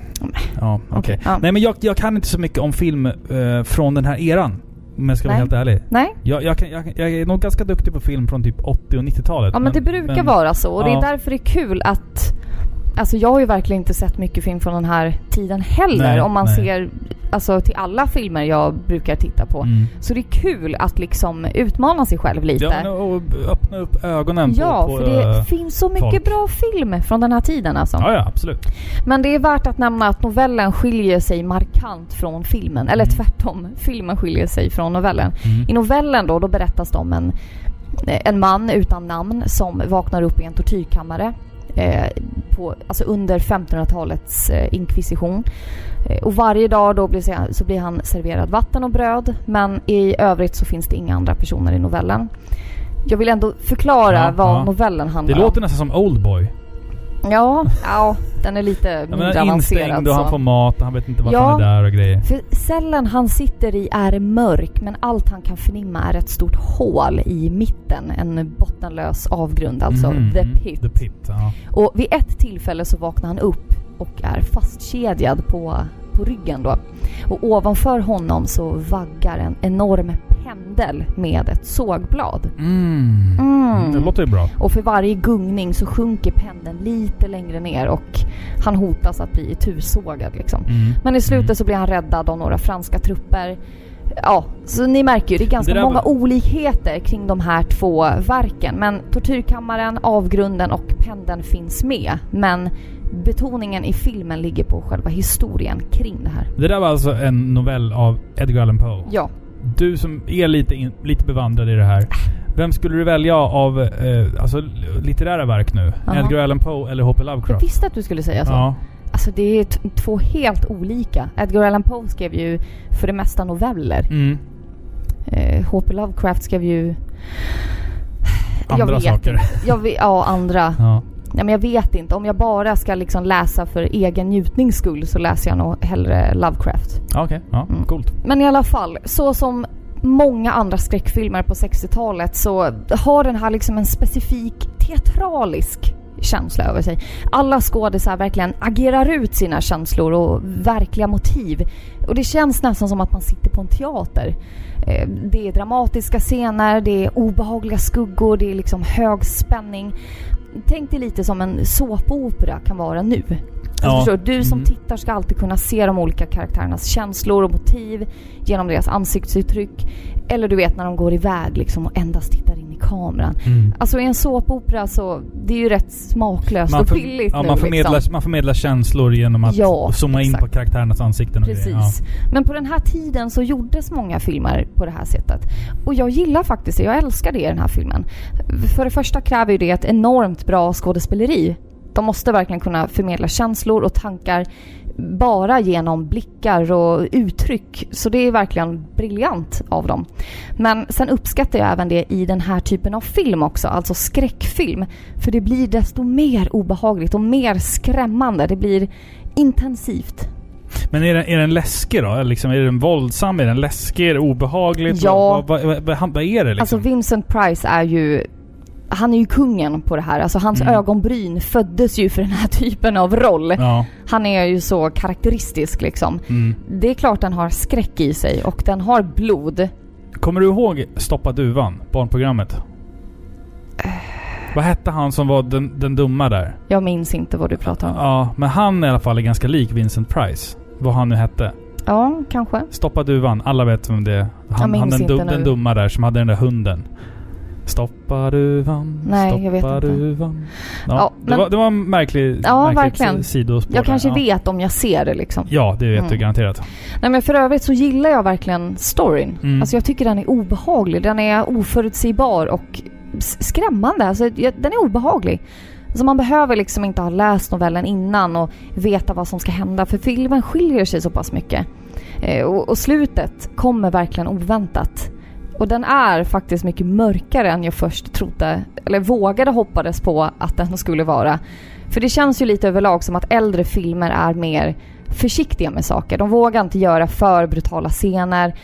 Ja, okej. Okej, ja. Nej men jag, jag kan inte så mycket om film eh, från den här eran. Om jag ska vara Nej. helt ärlig. Nej, Jag, jag, kan, jag, jag är nog ganska duktig på film från typ 80 och 90-talet. ja men det brukar men- vara så. Och det ja. är därför det är kul att... Alltså jag har ju verkligen inte sett mycket film från den här tiden heller. Nej, om man nej. ser alltså, till alla filmer jag brukar titta på. Mm. Så det är kul att liksom utmana sig själv lite. Ja, och öppna upp ögonen Ja, på... på för det eh, finns så mycket folk. bra film från den här tiden alltså. Ja, ja, absolut. Men det är värt att nämna att novellen skiljer sig markant från filmen. Eller Mm. tvärtom, filmen skiljer sig från novellen. Mm. I novellen då, då berättas det om en, en man utan namn som vaknar upp i en tortyrkammare. Eh, på, alltså under 1500-talets eh, inkvisition. Eh, och varje dag då blir, så blir han serverad vatten och bröd. Men i övrigt så finns det inga andra personer i novellen. Jag vill ändå förklara Ja, vad ja. novellen Det handlar låter om. nästan som Oldboy. Ja, ja, den är lite mindre avancerad. instängd och han får mat och han vet inte varför Ja. han är där och grejer. För cellen han sitter i är mörk men allt han kan förnimma är ett stort hål i mitten. En bottenlös avgrund, alltså Mhm, the mm, pit. The Pit, ja. Och vid ett tillfälle så vaknar han upp och är fastkedjad på, på ryggen då. Och ovanför honom så vaggar en enorm pendel med ett sågblad. Mm. Mm. Det låter ju bra. Och för varje gungning så sjunker pendeln lite längre ner och han hotas att bli itursågad liksom. Mm. Men i slutet Mm. så blir han räddad av några franska trupper. Ja, så ni märker ju, det är ganska Det många var- olikheter kring de här två verken. Men tortyrkammaren, avgrunden och pendeln finns med. Men betoningen i filmen ligger på själva historien kring det här. Det där var alltså en novell av Edgar Allan Poe. Ja, Du som är lite, in, lite bevandrad i det här. Vem skulle du välja av eh, alltså, litterära verk nu? Aha. Edgar Allan Poe eller H.P. jag Lovecraft? visste att du skulle säga så. Ja. Alltså det är två helt olika. Edgar Allan Poe skrev ju för det mesta noveller. Mm. Eh, H.P. Lovecraft skrev ju... Andra jag vet saker. Jag vet, ja, andra. Ja. Ja, men jag vet inte. Om jag bara ska liksom läsa för egen njutnings skull så läser jag nog hellre Lovecraft. Okej, ja, Mm. coolt. Men i alla fall, så som många andra skräckfilmer på 60-talet så har den här liksom en specifik teatralisk känsla över sig. Alla skådisar verkligen agerar ut sina känslor och verkliga motiv. Och det känns nästan som att man sitter på en teater. Eh, Det är dramatiska scener, det är obehagliga skuggor, det är liksom hög spänning. Tänk dig lite som en såpopera kan vara nu. Alltså Ja. förstår, du som Mm. tittar ska alltid kunna se de olika karaktärernas känslor och motiv genom deras ansiktsuttryck. Eller du vet när de går iväg liksom och endast tittar in kameran. Mm. Alltså i en såpopera så, det är ju rätt smaklöst Man, och billigt ja, nu man, förmedlar, liksom. man förmedlar känslor genom att Ja, zooma in exakt. på karaktärernas ansikten och grejer. Precis. Men på den här tiden så gjordes många filmer på det här sättet. Och jag gillar faktiskt det. Jag älskar det i den här filmen. För det första kräver ju det ett enormt bra skådespeleri. De måste verkligen kunna förmedla känslor och tankar bara genom blickar och uttryck. Så det är verkligen briljant av dem. Men sen uppskattar jag även det i den här typen av film också, alltså skräckfilm. För det blir desto mer obehagligt och mer skrämmande. Det blir intensivt. Men är den, är den läskig då? Liksom, är den våldsam? Är den läskig? Är det obehagligt? Ja. Vad, vad, vad, vad, vad är det liksom? Alltså Vincent Price är ju han är ju kungen på det här. Alltså hans Mm. ögonbryn föddes ju för den här typen av roll. ja. Han är ju så karaktäristisk liksom. Mm. Det är klart den har skräck i sig och den har blod. Kommer du ihåg Stoppa Duvan? Barnprogrammet? Vad hette han som var den, den dumma där? Jag minns inte vad du pratar om. Ja, men han i alla fall är ganska lik Vincent Price. Vad han nu hette. Ja, kanske. Stoppa Duvan. Alla vet vem det är. Han, han den, dum, den dumma där som hade den där hunden. Stoppa duvan, Nej, stoppa jag vet inte. duvan. Ja, Ja, det, men- var, det var en märklig, Ja, verkligen. sidospår Jag där. kanske ja. vet om jag ser det liksom. Ja, det vet du Mm. garanterat. Nej men för övrigt så gillar jag verkligen storyn. Mm. Alltså jag tycker den är obehaglig. Den är oförutsägbar och skrämmande. Alltså jag- den är obehaglig. Alltså man behöver liksom inte ha läst novellen innan och veta vad som ska hända för filmen skiljer sig så pass mycket. Eh, och, och slutet kommer verkligen oväntat. Och den är faktiskt mycket mörkare än jag först trodde, eller vågade hoppades på att den skulle vara. För det känns ju lite överlag som att äldre filmer är mer försiktiga med saker. De vågar inte göra för brutala scener,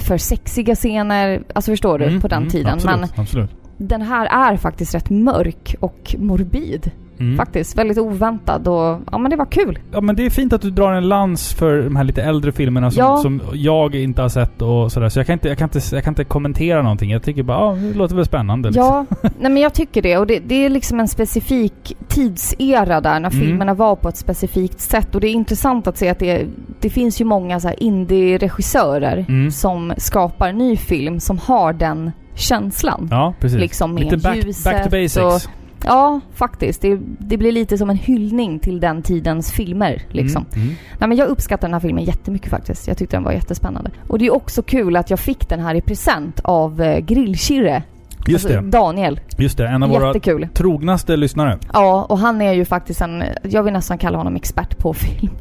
för sexiga scener, alltså förstår du, Mm, på den mm, tiden. Absolut, Men absolut. den här är faktiskt rätt mörk och morbid. Mm. Faktiskt, väldigt oväntad och ja men det var kul. Ja men det är fint att du drar en lans för de här lite äldre filmerna som, Ja. som jag inte har sett och sådär. Så jag kan, inte, jag, kan inte, jag kan inte kommentera någonting. Jag tycker bara, ja, det låter väl spännande. liksom. Ja, nej men jag tycker det. Och det, det är liksom en specifik tidsera där när Mm. filmerna var på ett specifikt sätt. Och det är intressant att se att det, det finns ju många så här indie-regissörer Mm. som skapar ny film som har den känslan. Ja, precis. Liksom med lite back, ljuset back to basics. och- Ja, faktiskt. Det, det blir lite som en hyllning till den tidens filmer. Liksom. Mm, mm. Nej, men jag uppskattar den här filmen jättemycket faktiskt. Jag tyckte den var jättespännande. Och det är också kul att jag fick den här i present av eh, Grillkirre. Just Alltså, det. Daniel. Just det. En av våra Jättekul. trognaste lyssnare. Ja, och han är ju faktiskt en, jag vill nästan kalla honom expert på film.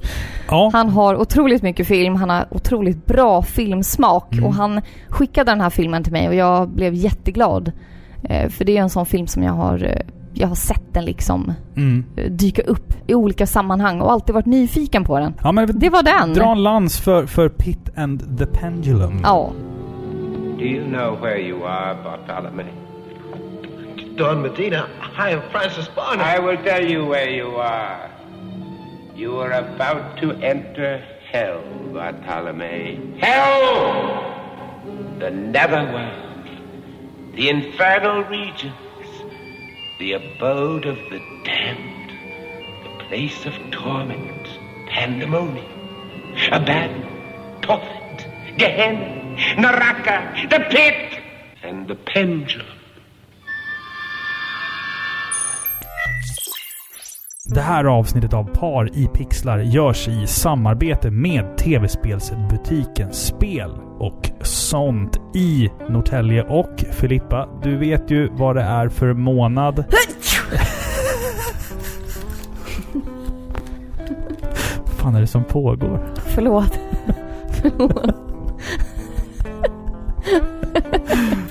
Ja. Han har otroligt mycket film, han har otroligt bra filmsmak Mm. och han skickade den här filmen till mig och jag blev jätteglad. Eh, för det är en sån film som jag har, eh, jag har sett den liksom Mm. eh, dyka upp i olika sammanhang och alltid varit nyfiken på den. ja men Det var den! dra en lans för, för Pit and the Pendulum. Ja. Do you know where you are, Bartholomew? Don Medina, I am Francis Barnum. I will tell you where you are. You are about to enter hell, Bartholomew. Hell! The netherworld. The infernal regions. The abode of the damned. The place of torment. Pandemonium. Abaddon. Tophet. Gehenna. Naraka. The pit. And the pendulum. Det här avsnittet av Par i pixlar görs i samarbete med tv-spelsbutiken Spel och sånt i Norrtälje. Och Filippa, du vet ju vad det är för månad. Vad fan är det som pågår? Förlåt.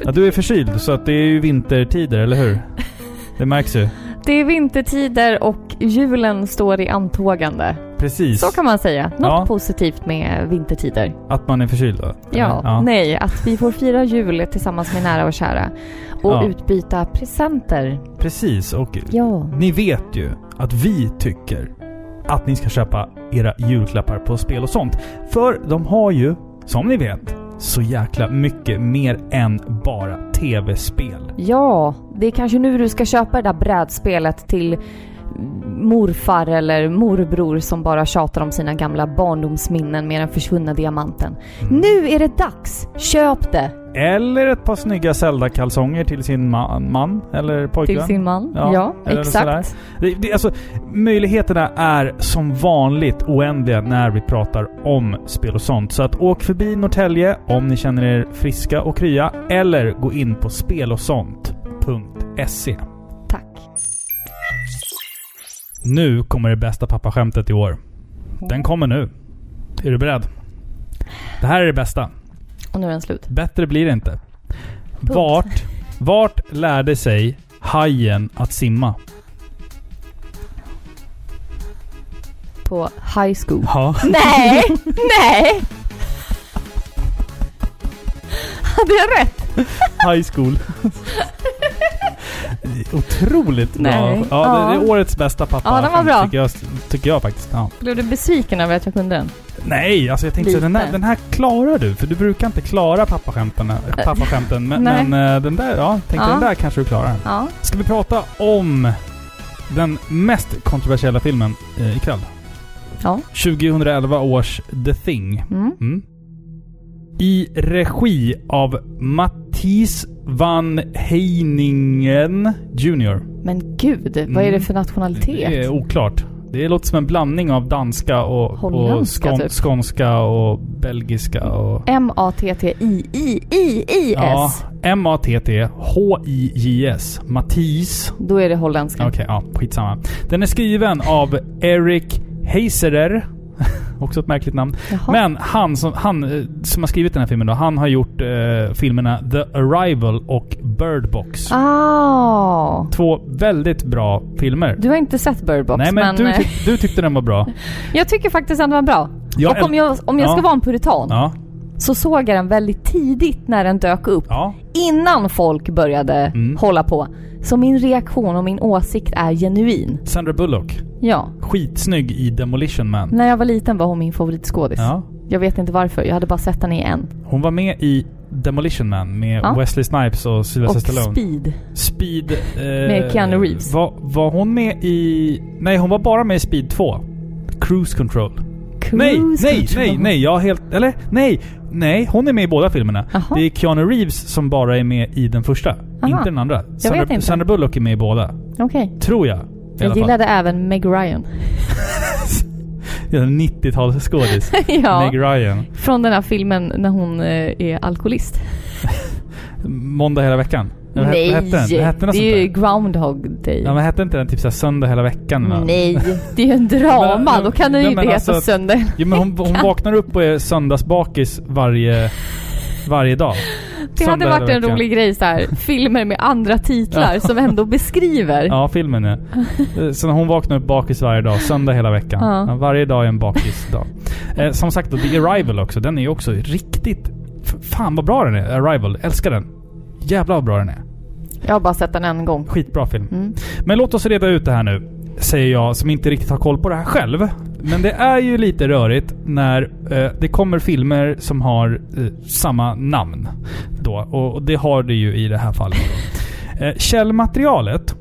Ja, du är förkyld, så att det är ju vintertider, eller hur? Det märks ju. Det är vintertider och julen står i antågande. precis. Så kan man säga. Något Ja. positivt med vintertider. Att man är förkyld då? Ja, Eller? nej, att vi får fira jul tillsammans med nära och kära. Och Ja. utbyta presenter. Precis, och Ja. ni vet ju att vi tycker att ni ska köpa era julklappar på spel och sånt. För de har ju, som ni vet, så jäkla mycket mer än bara tv-spel. Ja, det är kanske nu du ska köpa det där brädspelet till morfar eller morbror som bara tjatar om sina gamla barndomsminnen med den försvunna diamanten. Mm. Nu är det dags! Köp det! Eller ett par snygga Zelda-kalsonger till sin man, man eller pojkvän. Till sin man. Ja, Ja, exakt. Det, det, alltså, möjligheterna är som vanligt oändliga när vi pratar om spel och sånt. Så att åk förbi Norrtälje om ni känner er friska och krya. Eller gå in på spelosont.se. Tack. Nu kommer det bästa pappaskämtet i år. Den kommer nu. Är du beredd? Det här är det bästa. Och nu är den slut. Bättre blir det inte. Vart, vart lärde sig hajen att simma? På high school. Ja. Nej! Nej! Hade jag rätt? High school. Otroligt bra. Nej. Ja, det, det Ja. är årets bästa pappa. Ja, den var bra. Tycker jag, tycker jag faktiskt. Ja. Blev du besviken över att jag kunde den? Nej, alltså jag tänkte så, Lite. den, här, den här klarar du. För du brukar inte klara pappaskämten. pappaskämten men, Nej. men eh, den där, ja, tänkte Ja. den där kanske du klarar. Ja. Ska vi prata om den mest kontroversiella filmen eh, ikväll? Ja. 2011 års The Thing. Mm. Mm. I regi av Mattis van Heiningen Jr. Men gud, vad är det för nationalitet? Det är oklart. Det låter som en blandning av danska och, och skån, typ. skånska och belgiska och... M-A-T-T-I-I-I-I-S. Ja, M-A-T-T-H-I-J-S. Mattis. Då är det holländska. Okej, ja, skitsamma. Den är skriven av Eric Heiserer. Också ett märkligt namn. Jaha. Men han som, han eh, som har skrivit den här filmen då, han har gjort eh, filmerna The Arrival och Bird Box. Ah. Två väldigt bra filmer. Du har inte sett Bird Box, Nej men, du, eh, tyck, du tyckte den var bra. jag tycker faktiskt att den var bra. Jag och om jag, om jag ska Ja. vara en puritan Ja, så såg jag den väldigt tidigt när den dök upp. ja. Innan folk började Mm. hålla på. Så min reaktion och min åsikt är genuin. Sandra Bullock. Ja. Skitsnygg i Demolition Man. När jag var liten var hon min favoritskådis. Ja. Jag vet inte varför, jag hade bara sett henne i en. Hon var med i Demolition Man med Ja. Wesley Snipes och Sylvester Och Stallone. Speed. Speed... Eh, Med Keanu Reeves. Var, var hon med i... Nej, hon var bara med i Speed 2. Cruise Control. Nej, Cruise nej, control. nej, nej. Jag helt... Eller? Nej! Nej, hon är med i båda filmerna. Jaha. Det är Keanu Reeves som bara är med i den första. Aha. Inte den andra. Sandra, vet inte. Sandra Bullock är med i båda. Okej. Tror jag. Jag fall. gillade även Meg Ryan. Ja, 90-talsskådis. ja. Meg Ryan. Från den här filmen när hon eh, är alkoholist. Måndag hela veckan. Vad Nej! hette hette den det är ju? Groundhog Day. Ja, men hette inte den typ såhär söndag hela veckan? eller? Nej, det är ju en drama. Men, Då kan den ju inte men heta alltså- Söndag. Jo men hon, hon vaknar upp och är söndagsbakis varje, varje dag. Det hade varit hela en rolig grej så här. filmer med andra titlar som ändå beskriver. Ja, filmen ja. Så när hon vaknar upp bakis varje dag, söndag hela veckan. Ja. Varje dag är en bakisdag. Eh, som sagt då, The Arrival också. Den är ju också riktigt... Fan vad bra den är, Arrival. Älskar den. Jävlar vad bra den är. Jag har bara sett den en gång. Skitbra film. Mm. Men låt oss reda ut det här nu. Säger jag som inte riktigt har koll på det här själv. Men det är ju lite rörigt när eh, det kommer filmer som har eh, samma namn. Då. Och, och det har det ju i det här fallet. Eh, källmaterialet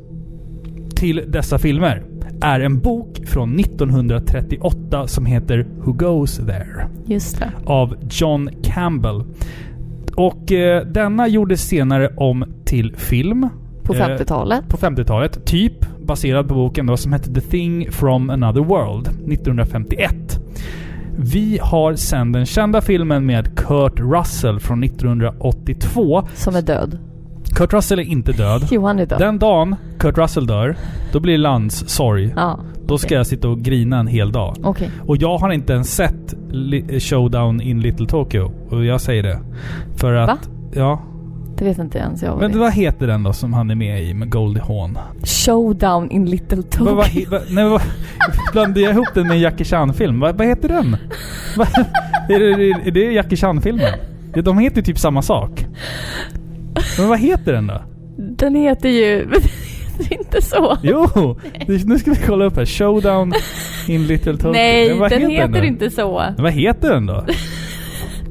till dessa filmer är en bok från 1938 som heter Who Goes There? Just det. av John Campbell. Och eh, denna gjordes senare om till film. På Eh, 50-talet. på 50-talet. Typ baserad på boken då som hette The Thing from Another World 1951. Vi har sen den kända filmen med Kurt Russell från 1982. Som är död. Kurt Russell är inte död. Johan är död. Den dagen Kurt Russell dör, då blir det landssorg. Ja, Då ska jag sitta och grina en hel dag. okej. Och jag har inte ens sett Li- Showdown in Little Tokyo. Och jag säger det. För att... Va? Ja. Det vet inte ens jag Men det vad heter den då som han är med i med Goldie Hawn? Showdown in Little Tokyo. Vad, he- vad, nej, vad, blandade jag ihop den med en Jackie Chan-film? Vad, vad heter den? Vad, är, det, är det Jackie Chan-filmen? De heter ju typ samma sak. Men vad heter den då? Den heter ju... Är inte så. Jo! det- Nu ska vi kolla upp här. Showdown in Little Tokyo. Nej, vad den heter då? inte så. Men Vad heter den då?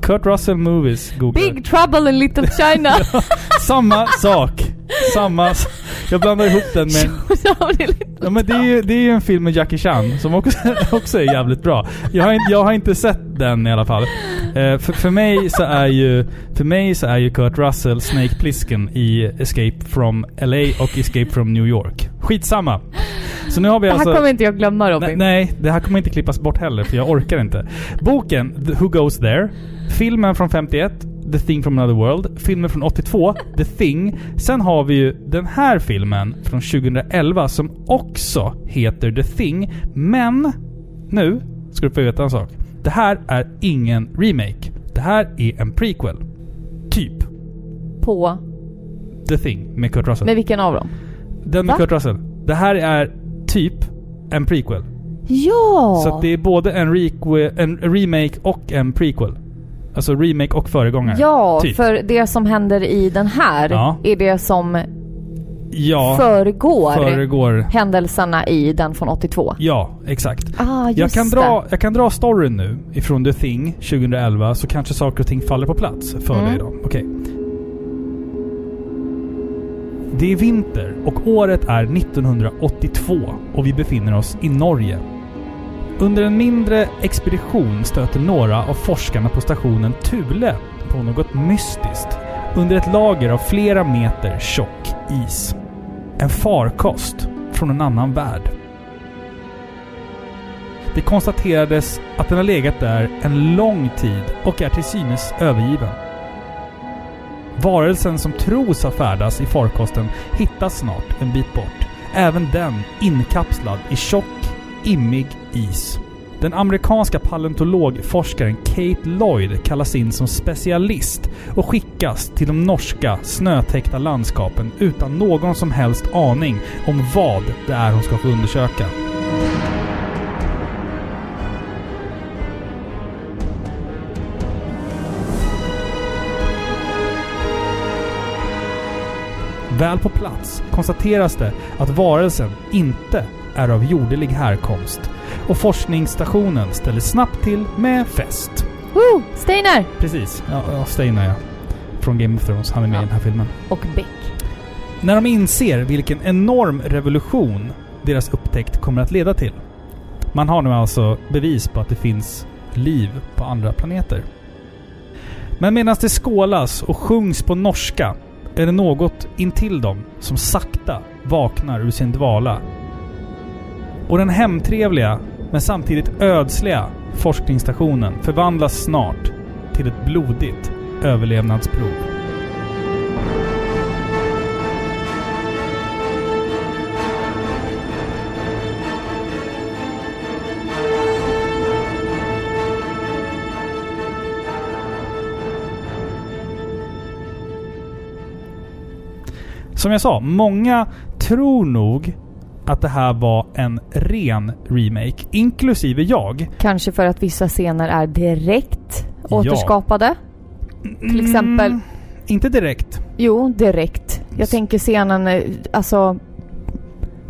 Kurt Russell Movies, googla. Big Trouble in Little China. Samma sak. Samma... s- Jag blandar ihop den med... In Ja men det är, ju, det är ju en film med Jackie Chan som också, också är jävligt bra. Jag har, inte, jag har inte sett den i alla fall. Eh, för, för mig så är ju... För mig så är ju Kurt Russell Snake Plissken i Escape from LA och Escape from New York. Skitsamma. Så nu har vi Det här alltså... kommer inte jag glömma Robin. Nej, nej, det här kommer inte klippas bort heller för jag orkar inte. Boken Who Goes There. Filmen från 51 The Thing from Another World. Filmen från 82 The Thing. Sen har vi ju den här filmen från 2011 som också heter The Thing. Men nu ska du få veta en sak. Det här är ingen remake. Det här är en prequel. Typ. På... The Thing med Kurt Russell. Med vilken av dem? Den med Va? Kurt Russell. Det här är typ en prequel. Ja! Så det är både en, en remake och en prequel. Alltså remake och föregångare. Ja, typ. för det som händer i den här Ja. är det som ja, föregår föregår. händelserna i den från 82. Ja, exakt. Ah, just Jag kan, det. dra, jag kan dra storyn nu ifrån The Thing 2011 så kanske saker och ting faller på plats för Mm. dig då. Okej. Det är vinter och året är 1982 och vi befinner oss i Norge. Under en mindre expedition stöter några av forskarna på stationen Thule på något mystiskt under ett lager av flera meter tjock is. En farkost från en annan värld. Det konstaterades att den har legat där en lång tid och är till synes övergiven. Varelsen som tros ha färdats i farkosten hittas snart en bit bort. Även den inkapslad i tjock, immig is. Den amerikanska paleontologforskaren Kate Lloyd kallas in som specialist och skickas till de norska snötäckta landskapen utan någon som helst aning om vad det är hon ska få undersöka. Väl på plats konstateras det att varelsen inte är av jordelig härkomst och forskningsstationen ställer snabbt till med fest. Woo! Steiner! Precis. Ja, ja Steinar ja. Från Game of Thrones. Han är med Ja. i den här filmen. Och Beck. När de inser vilken enorm revolution deras upptäckt kommer att leda till. Man har nu alltså bevis på att det finns liv på andra planeter. Men medan det skålas och sjungs på norska är det något intill dem som sakta vaknar ur sin dvala. Och den hemtrevliga, men samtidigt ödsliga forskningsstationen förvandlas snart till ett blodigt överlevnadsprov. Som jag sa, många tror nog att det här var en ren remake, inklusive jag. Kanske för att vissa scener är direkt Ja. återskapade. Till exempel- Mm, inte direkt. Jo, direkt. Jag tänker scenen, eh, alltså...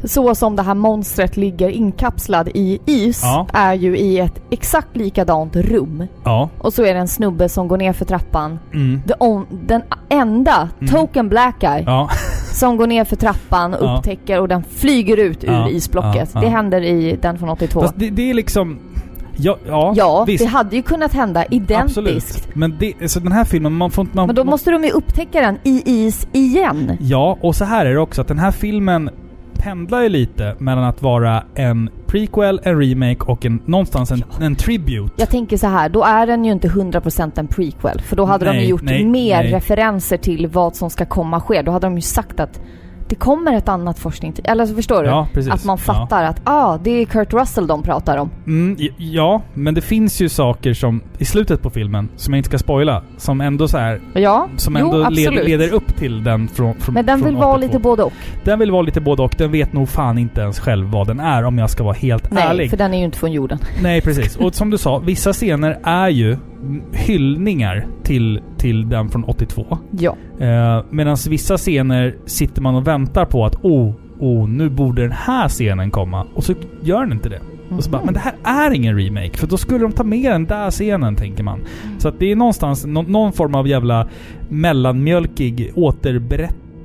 Så som det här monstret ligger inkapslad i is Ja. är ju i ett exakt likadant rum. Ja. Och så är det en snubbe som går ner för trappan. Mm. On, den enda Mm. token black guy Ja. Som går ner för trappan, Ja. upptäcker och den flyger ut ur Ja, isblocket. ja, Det händer i den från 82. Fast det, det är liksom... Ja, ja, ja, det hade ju kunnat hända identiskt. Absolut. Men det, så den här filmen, man får inte... Man, Men då måste de ju upptäcka den i is igen. Ja, och så här är det också att den här filmen pendlar ju lite mellan att vara en prequel, en remake och en, någonstans en, en tribute. Jag tänker så här, då är den ju inte 100% en prequel. För då hade de Nej, ju gjort nej, mer nej. referenser till vad som ska komma ske. Då hade de ju sagt att det kommer ett annat forskning... Eller så förstår du? Ja. Att man Ja. fattar att ah, det är Kurt Russell de pratar om. Mm, ja, men det finns ju saker som i slutet på filmen, som jag inte ska spoila, som ändå så här, Ja, som jo, ändå leder, absolut. leder upp till den från, från Men den från vill vara 82. lite både och. Den vill vara lite både och. Den vet nog fan inte ens själv vad den är om jag ska vara helt Nej, ärlig. för den är ju inte från jorden. Nej, precis. Och som du sa, vissa scener är ju hyllningar till, till den från 82. Ja. Eh, Medan vissa scener sitter man och väntar på att oh, oh, nu borde den här scenen komma. Och så gör den inte det. Och så bara, Mhm. men det här är ingen remake. För då skulle de ta med den där scenen, tänker man. Så att det är någonstans nå- någon form av jävla mellanmjölkig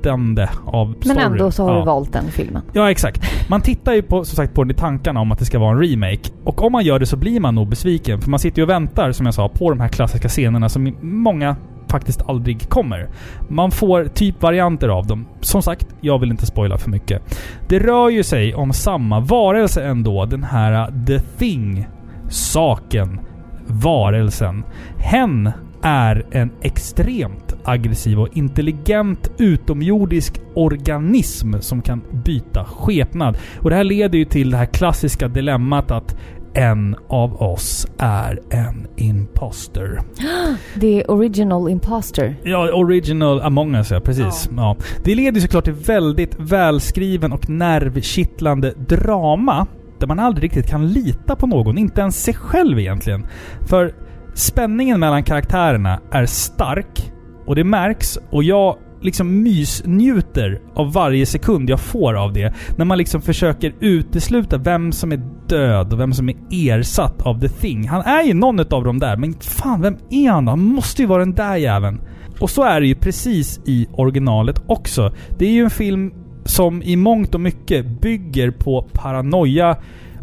återberättande av Men storyn. ändå så har Ja. du valt den filmen. Ja, exakt. Man tittar ju på, som sagt på den i tankarna om att det ska vara en remake. Och om man gör det så blir man nog besviken. För man sitter ju och väntar, som jag sa, på de här klassiska scenerna som många faktiskt aldrig kommer. Man får typ varianter av dem. Som sagt, jag vill inte spoila för mycket. Det rör ju sig om samma varelse ändå. Den här uh, The Thing. Saken. Varelsen. Hen är en extremt aggressiv och intelligent utomjordisk organism som kan byta skepnad. Och det här leder ju till det här klassiska dilemmat att en av oss är en imposter. The original imposter. Ja, original Among Us ja, precis. Ja. Det leder såklart till väldigt välskriven och nervkittlande drama där man aldrig riktigt kan lita på någon, inte ens sig själv egentligen. För spänningen mellan karaktärerna är stark och det märks och jag liksom mysnjuter av varje sekund jag får av det. När man liksom försöker utesluta vem som är död och vem som är ersatt av The Thing. Han är ju någon av dem där, men fan vem är han då? Han måste ju vara den där jäveln. Och så är det ju precis i originalet också. Det är ju en film som i mångt och mycket bygger på paranoia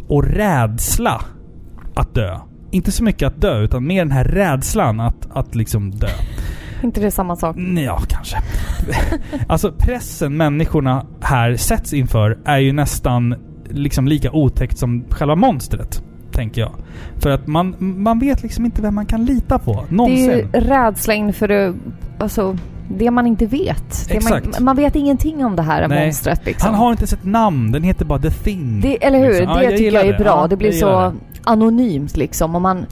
och rädsla att dö. Inte så mycket att dö, utan mer den här rädslan att, att liksom dö. inte det samma sak? Nej, Ja, kanske. alltså pressen människorna här sätts inför är ju nästan liksom lika otäckt som själva monstret. Tänker jag. För att man, man vet liksom inte vem man kan lita på. Det Någonsin. är ju rädsla inför det, alltså, det man inte vet. Det Exakt. Man, man vet ingenting om det här Nej. monstret liksom. Han har inte ens ett namn. Den heter bara The Thing. det, eller hur? liksom. Ja, det tycker gillar jag är bra. Ja, det blir jag så det. anonymt liksom. Och man,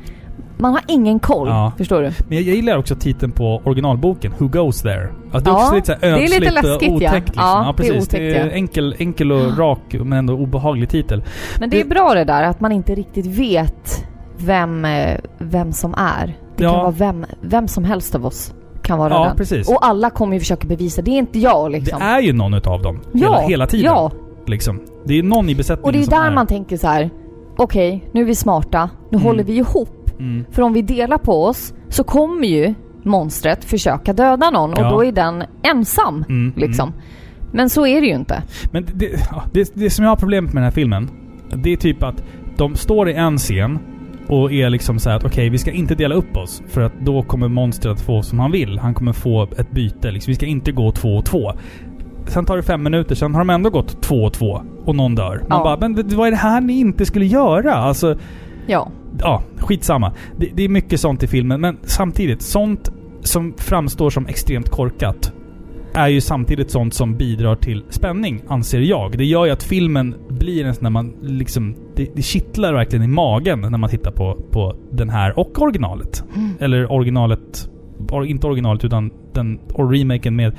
man har ingen koll. Ja. Förstår du? Men jag, jag gillar också titeln på originalboken, Who Goes There? Alltså, det är Ja, lite så här det är lite ödsligt läskigt, ja. otäckt. Liksom. Ja, Ja, det är precis. Det är, otäckt, ja. enkel, enkel och rak men ändå obehaglig titel. Men det är Det- bra det där att man inte riktigt vet vem, eh, vem som är. Det Ja. kan vara vem, vem som helst av oss kan vara Ja, den. precis. Och alla kommer ju försöka bevisa, det är inte jag liksom. Det är ju någon utav dem. ja, hela, hela tiden. Ja, Liksom. Det är någon i besättningen och det är där man tänker så här. okej, nu är vi smarta, nu Mm. håller vi ihop. Mm. För om vi delar på oss så kommer ju monstret försöka döda någon Ja. och då är den ensam. Mm, Liksom. Men så är det ju inte. Men det, det, det som jag har problemet med den här filmen, det är typ att de står i en scen och är liksom så här att okej, vi ska inte dela upp oss. För att då kommer monstret få som han vill. Han kommer få ett byte. Liksom. Vi ska inte gå två och två. Sen tar det fem minuter, sen har de ändå gått två och två. Och någon dör. Man Ja. bara, men vad är det här ni inte skulle göra? Alltså, Ja. ja, skitsamma. Det, det är mycket sånt i filmen, men samtidigt, sånt som framstår som extremt korkat är ju samtidigt sånt som bidrar till spänning, anser jag. Det gör ju att filmen blir en sån där man liksom... Det, det kittlar verkligen i magen när man tittar på, på den här och originalet. Eller originalet... Or, inte originalet, utan den or remaken med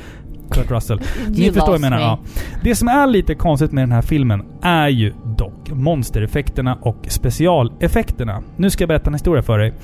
Kurt Russell. Ni förstår vad jag menar. me. Ja. Det som är lite konstigt med den här filmen är ju dock monstereffekterna och specialeffekterna. Nu ska jag berätta en historia för dig.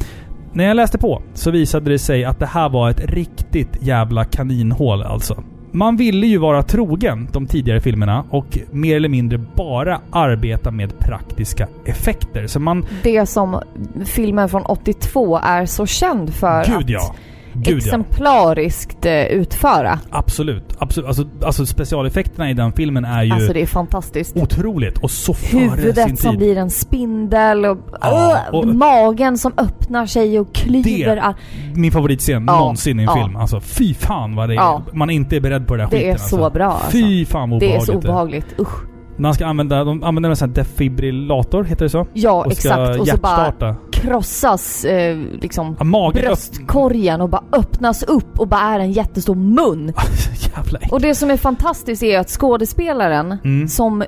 När jag läste på så visade det sig att det här var ett riktigt jävla kaninhål alltså. Man ville ju vara trogen de tidigare filmerna och mer eller mindre bara arbeta med praktiska effekter. Så man... Det som filmen från 82 är så känd för Gud att ja! Gud ja! exemplariskt eh, utföra. Absolut. Absolut. Alltså, alltså specialeffekterna i den filmen är ju Alltså det är fantastiskt. otroligt och så före sin Huvudet som tid. blir en spindel och, Ja, och- magen som öppnar sig och klyver. Det- all- Min favoritscen Ja, någonsin i en ja. film. Alltså fy fan vad det är. Ja. Man inte är beredd på det Det skiten är så alltså. bra, alltså. Fy fan vad Det är obehagligt så obehagligt. Usch. När han ska använda, de använder en sån här defibrillator, heter det så? Ja, och exakt. Och så bara krossas eh, liksom Ja, bröstkorgen och bara öppnas upp och bara är en jättestor mun. Jävla. Och det som är fantastiskt är att skådespelaren Mm. som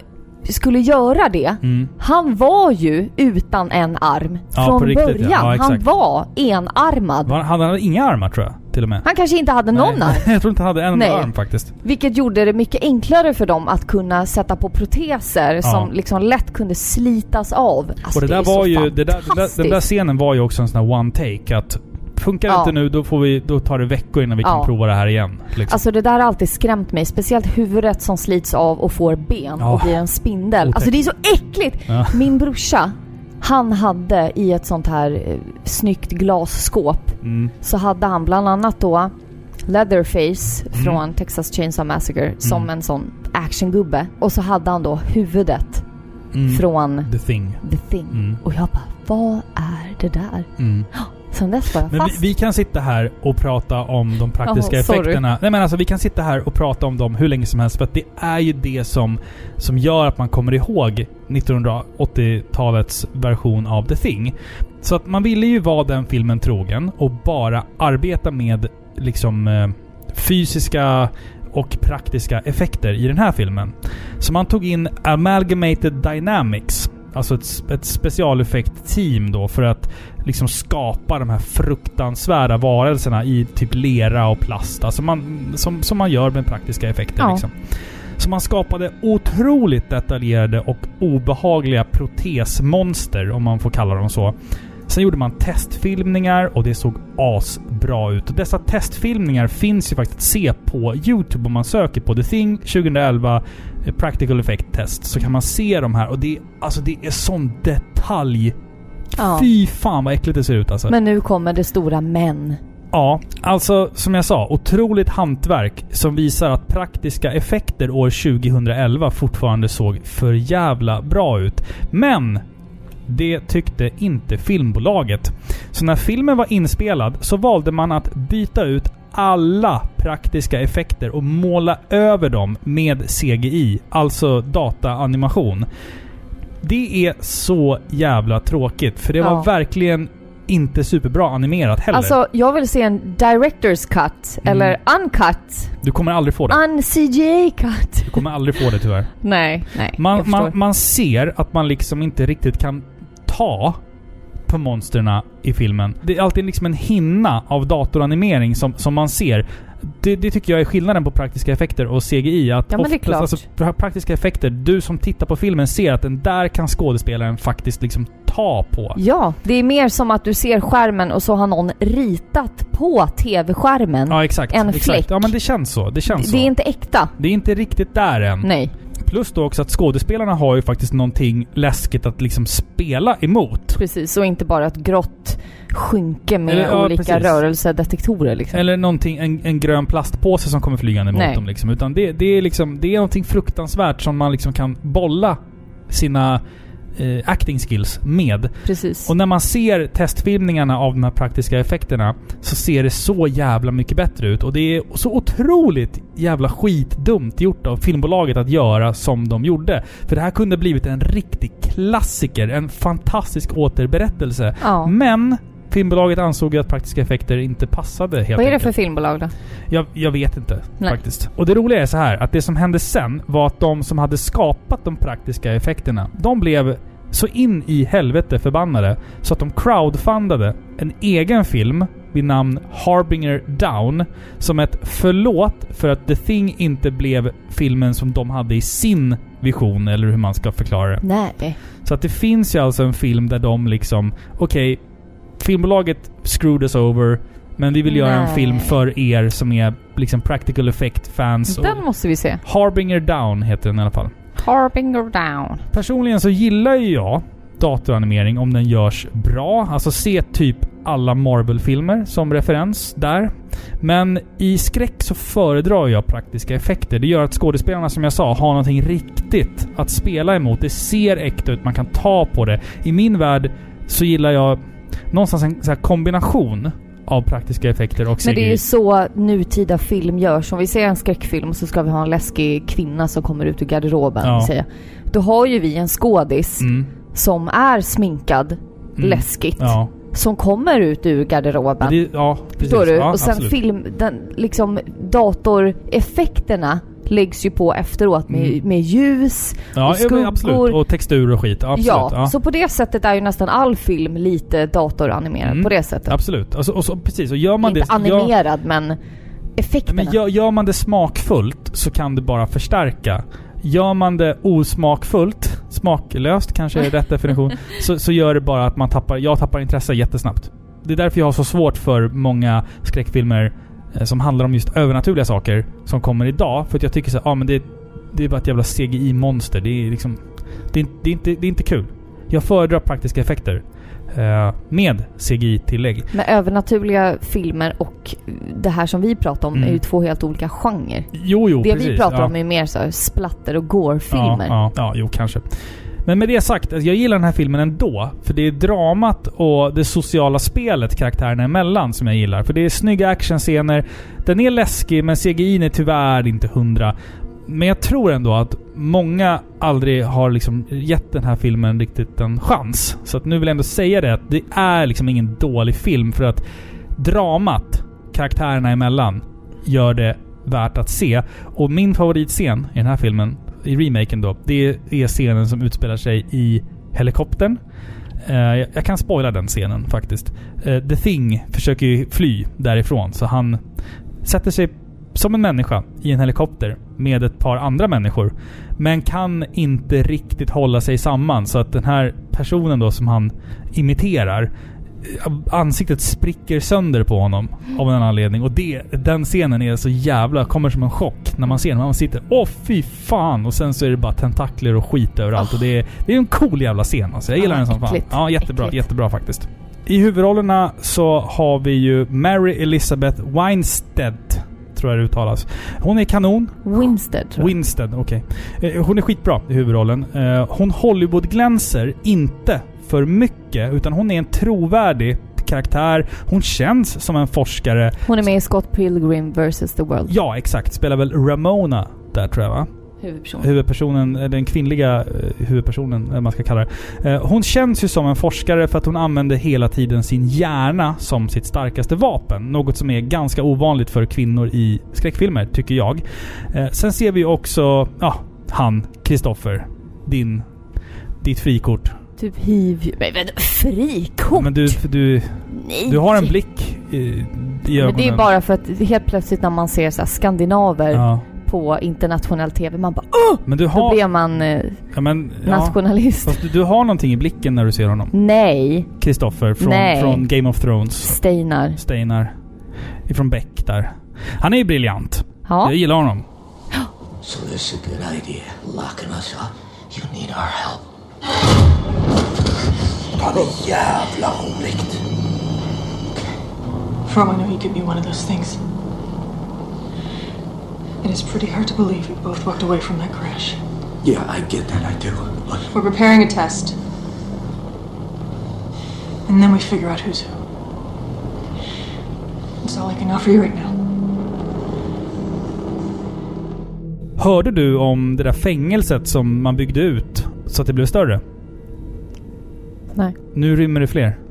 skulle göra det, Mm. han var ju utan en arm Ja, från riktigt, ja. början. Ja, han exakt. var enarmad. Var- Han hade inga armar tror jag, till och med. Han kanske inte hade någon arm. Jag tror inte han hade en Nej. arm faktiskt. Vilket gjorde det mycket enklare för dem att kunna sätta på proteser som liksom lätt kunde slitas av. Alltså, och det, är där så var ju, det där, den, där, den där fantastiskt. scenen var ju också en sån här one take. Att funkar det Ja. inte nu, då, får vi, då tar det veckor innan vi kan Ja. prova det här igen. Liksom. Alltså det där har alltid skrämt mig. Speciellt huvudet som slits av och får ben Ja. och blir en spindel. Otäckt. Alltså det är så äckligt! Ja. Min brorsa, han hade i ett sånt här eh, snyggt glasskåp Mm. så hade han bland annat då Leatherface från Texas Chainsaw Massacre som Mm. en sån actiongubbe. Och så hade han då huvudet Mm. från The thing. The Thing. Mm. Och jag bara, vad är det där? Sen dess var jag Men vi, fast. vi kan sitta här och prata om de praktiska sorry. effekterna. Nej men alltså vi kan sitta här och prata om dem hur länge som helst för att det är ju det som, som gör att man kommer ihåg 1980-talets version av The Thing. Så att man ville ju vara den filmen trogen och bara arbeta med liksom eh, fysiska och praktiska effekter i den här filmen. Så man tog in Amalgamated Dynamics, alltså ett, ett specialeffekt-team då för att liksom skapa de här fruktansvärda varelserna i typ lera och plast. Alltså man, som, som man gör med praktiska effekter. Ja. Liksom. Så man skapade otroligt detaljerade och obehagliga protesmonster, om man får kalla dem så. Sen gjorde man testfilmningar och det såg asbra ut. Och dessa testfilmningar finns ju faktiskt att se på YouTube om man söker på The Thing 2011 eh, Practical Effect Test. Så kan man se de här och det, alltså det är sån detalj. Ja. Fy fan vad äckligt det ser ut alltså. Men nu kommer det stora men. Ja, alltså som jag sa, otroligt hantverk som visar att praktiska effekter år 2011 fortfarande såg för jävla bra ut. Men det tyckte inte filmbolaget. Så när filmen var inspelad så valde man att byta ut alla praktiska effekter och måla över dem med CGI, alltså dataanimation. Det är så jävla tråkigt, för det var Ja. verkligen inte superbra animerat heller. Alltså jag vill se en director's cut Mm. eller uncut. Du kommer aldrig få det. Un-CGA cut. Du kommer aldrig få det tyvärr. Nej, nej. Man, man, man ser att man liksom inte riktigt kan ta på monsterna i filmen. Det är alltid liksom en hinna av datoranimering som, som man ser. Det, det tycker jag är skillnaden på praktiska effekter och CGI. Att Ja, men det är oftast, klart. Alltså, pra- praktiska effekter, du som tittar på filmen ser att den där kan skådespelaren faktiskt liksom ta på. Ja, det är mer som att du ser skärmen och så har någon ritat på TV-skärmen. Ja, exakt. En exakt. fläck. Ja, men det känns så. Det känns det så. är inte äkta. det är inte riktigt där än. Nej. Plus då också att skådespelarna har ju faktiskt någonting läskigt att liksom spela emot. Precis, och inte bara ett grått skynke med Eller, ja, olika precis. rörelsedetektorer liksom. Eller någonting, en, en grön plastpåse som kommer flygande mot Nej. dem liksom. Utan det, det är liksom, det är någonting fruktansvärt som man liksom kan bolla sina eh, acting skills med. Precis. Och när man ser testfilmningarna av de här praktiska effekterna så ser det så jävla mycket bättre ut. Och det är så otroligt jävla skitdumt gjort av filmbolaget att göra som de gjorde. För det här kunde blivit en riktig klassiker. En fantastisk återberättelse. ja. Men filmbolaget ansåg ju att praktiska effekter inte passade helt Vad är det enkelt. för filmbolag då? Jag, jag vet inte Nej. faktiskt. Och det roliga är så här att det som hände sen var att de som hade skapat de praktiska effekterna, de blev så in i helvete förbannade så att de crowdfundade en egen film vid namn Harbinger Down som ett förlåt för att The Thing inte blev filmen som de hade i sin vision, eller hur man ska förklara det. Nej. Så att det finns ju alltså en film där de liksom, okej, filmbolaget screwed us over, men vi vill göra en Nej. film för er som är liksom practical effect-fans. Den måste vi se. Harbinger Down heter den i alla fall. Harbinger down. Personligen så gillar ju jag datoranimering om den görs bra. Alltså se typ alla Marvel-filmer som referens där. Men i skräck så föredrar jag praktiska effekter. Det gör att skådespelarna som jag sa har någonting riktigt att spela emot. Det ser äkta ut, man kan ta på det. I min värld så gillar jag någonstans en så här kombination av praktiska effekter och CGI. Men det är ju så nutida film görs. Om vi ser en skräckfilm så ska vi ha en läskig kvinna som kommer ut ur garderoben. Ja. Säger. Då har ju vi en skådis Mm. som är sminkad Mm. läskigt. Ja. som kommer ut ur garderoben. Det, ja, precis. Förstår du? Ja, och sen absolut. film, den, liksom datoreffekterna läggs ju på efteråt med, Mm. med ljus. ja, och ja, men absolut. skuggor. Och textur och skit. Absolut. ja, ja. så på det sättet är ju nästan all film lite datoranimerad Mm. på det sättet. Absolut. Och så, och så, precis. Och gör man Inte det... Gör, animerad men effekterna. men gör, gör man det smakfullt så kan det bara förstärka. Gör man det osmakfullt, smaklöst kanske är rätt definition, så, så gör det bara att man tappar, jag tappar intresse jättesnabbt. Det är därför jag har så svårt för många skräckfilmer som handlar om just övernaturliga saker som kommer idag. För att jag tycker så ja ah, men det, det är bara ett jävla CGI-monster. Det är liksom... Det är, det, är inte, det är inte kul. Jag föredrar praktiska effekter. Eh, med CGI-tillägg. Med övernaturliga filmer och det här som vi pratar om Mm. är ju två helt olika genrer. Jo, jo, det precis. vi pratar ja. om är mer så splatter och gore-filmer. Ja, ja, ja, jo kanske. Men med det sagt, alltså, jag gillar den här filmen ändå. För det är dramat och det sociala spelet karaktärerna emellan som jag gillar. För det är snygga actionscener. Den är läskig, men CGI är tyvärr inte hundra. Men jag tror ändå att många aldrig har liksom gett den här filmen riktigt en chans. Så att nu vill jag ändå säga det att det är liksom ingen dålig film för att dramat karaktärerna emellan gör det värt att se. Och min favoritscen i den här filmen, i remaken då, det är scenen som utspelar sig i helikoptern. Eh, jag, jag kan spoila den scenen faktiskt. Eh, The Thing försöker ju fly därifrån, så han sätter sig som en människa i en helikopter med ett par andra människor. Men kan inte riktigt hålla sig samman så att den här personen då som han imiterar Ansiktet spricker sönder på honom av en anledning. Och det, den scenen är så jävla... Kommer som en chock när man ser den. Man sitter Åh fy fan! Och sen så är det bara tentakler och skit överallt. Och det är, det är en cool jävla scen alltså. Jag gillar Ah, den som fan. Ja, jättebra. Äckligt. Jättebra faktiskt. I huvudrollerna så har vi ju Mary Elizabeth Winstead. Tror jag det uttalas. Hon är kanon. Winstead tror jag. Winstead, okej. Eh, Hon är skitbra i huvudrollen. Eh, Hon Hollywood-glänser inte för mycket, utan hon är en trovärdig karaktär. Hon känns som en forskare. Hon är med i Scott Pilgrim vs. The World. Ja, exakt. Spelar väl Ramona där tror jag va? Huvudperson. Huvudpersonen, eh, den kvinnliga eh, huvudpersonen, eller man ska kalla det. Eh, Hon känns ju som en forskare för att hon använder hela tiden sin hjärna som sitt starkaste vapen. Något som är ganska ovanligt för kvinnor i skräckfilmer, tycker jag. Sen ser vi också, ja, han, Kristoffer. Din... Ditt frikort. Typ hiv... Men, frikort? Men du, du, Nej! du har en blick i, i ögonen. Men det är bara för att helt plötsligt när man ser så här skandinaver Ja. på internationell TV, man bara Åh! Men du Då har... blir man eh, Ja, men, ja. nationalist. Fast du, du har någonting i blicken när du ser honom. Nej, Kristoffer från, Nej. från Game of Thrones. Steinar. Steinar. Ifrån Beck där. Han är ju briljant. Ja. Jag gillar honom. So this is a good idea. Locking us up. You need our help. Han är jävla. For all I know, you could be one of those things. It is pretty hard to believe we both walked away from that crash. Yeah, I get that, I do. But We're preparing a test. And then we figure out who's who. That's all I can offer you right now. Hörde du om det där fängelset som man byggde ut så att det blev större? Nej. Nu rymmer det fler.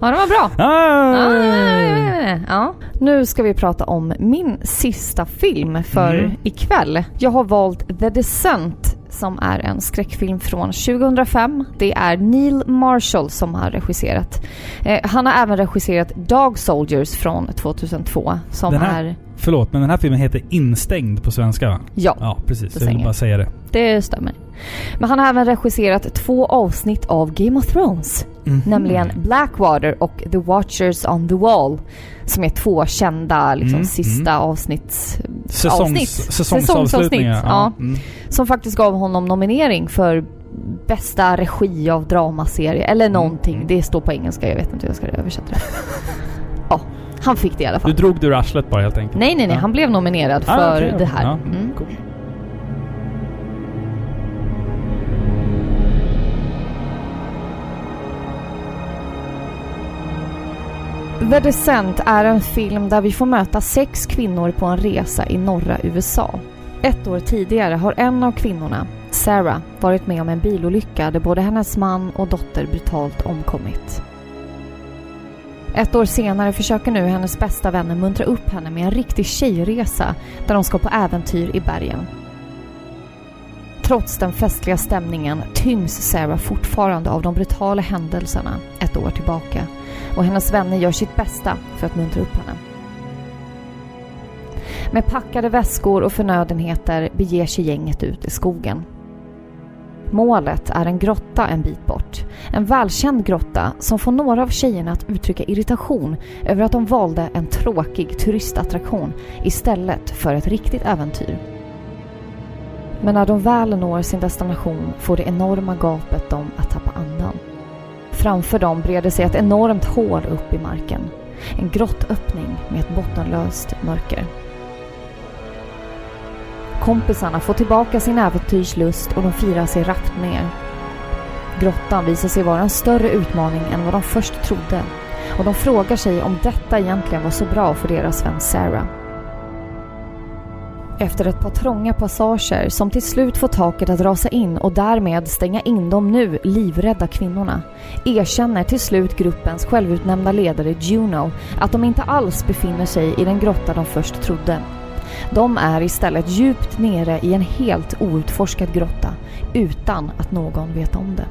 Ja, det var bra. Ah! Ah, ja. Nu ska vi prata om min sista film för Mm. ikväll. Jag har valt The Descent som är en skräckfilm från 2005. Det är Neil Marshall som har regisserat. Eh, han har även regisserat Dog Soldiers från 2002 som är... Förlåt, men den här filmen heter Instängd på svenska va? Ja, Ja, precis. Jag vill bara säga det. det stämmer. Men han har även regisserat två avsnitt av Game of Thrones. Mhm. Nämligen Blackwater och The Watchers on the Wall. Som är två kända liksom, Mm, sista avsnitts... Säsongs, avsnitt. Säsongsavslutningar. Ja. Mm. Som faktiskt gav honom nominering för bästa regi av dramaserie. Eller någonting. Mm. Det står på engelska. Jag vet inte hur jag ska översätta det. ja, han fick det i alla Du fall. drog det ur arslet bara helt enkelt? Nej, nej, nej. Ja. Han blev nominerad Ah, för okej. det här. Ja, Mm. cool. The Descent är en film där vi får möta sex kvinnor på en resa i norra USA. Ett år tidigare har en av kvinnorna, Sarah varit med om en bilolycka där både hennes man och dotter brutalt omkommit. Ett år senare försöker nu hennes bästa vänner muntra upp henne med en riktig tjejresa där de ska på äventyr i bergen. Trots den festliga stämningen tyngs Sarah fortfarande av de brutala händelserna ett år tillbaka och hennes vänner gör sitt bästa för att muntra upp henne. Med packade väskor och förnödenheter beger sig gänget ut i skogen. Målet är en grotta en bit bort. En välkänd grotta som får några av tjejerna att uttrycka irritation över att de valde en tråkig turistattraktion istället för ett riktigt äventyr. Men när de väl når sin destination får det enorma gapet dem att tappa andan. Framför dem breder sig ett enormt hål upp i marken. En grottöppning med ett bottenlöst mörker. Kompisarna får tillbaka sin äventyrslust och de firar sig rappt ner. Grottan visar sig vara en större utmaning än vad de först trodde och de frågar sig om detta egentligen var så bra för deras vän Sarah. Efter ett par trånga passager som till slut får taket att rasa in och därmed stänga in de nu livrädda kvinnorna erkänner till slut gruppens självutnämnda ledare Juno att de inte alls befinner sig i den grotta de först trodde. De är istället djupt nere i en helt outforskad grotta utan att någon vet om det.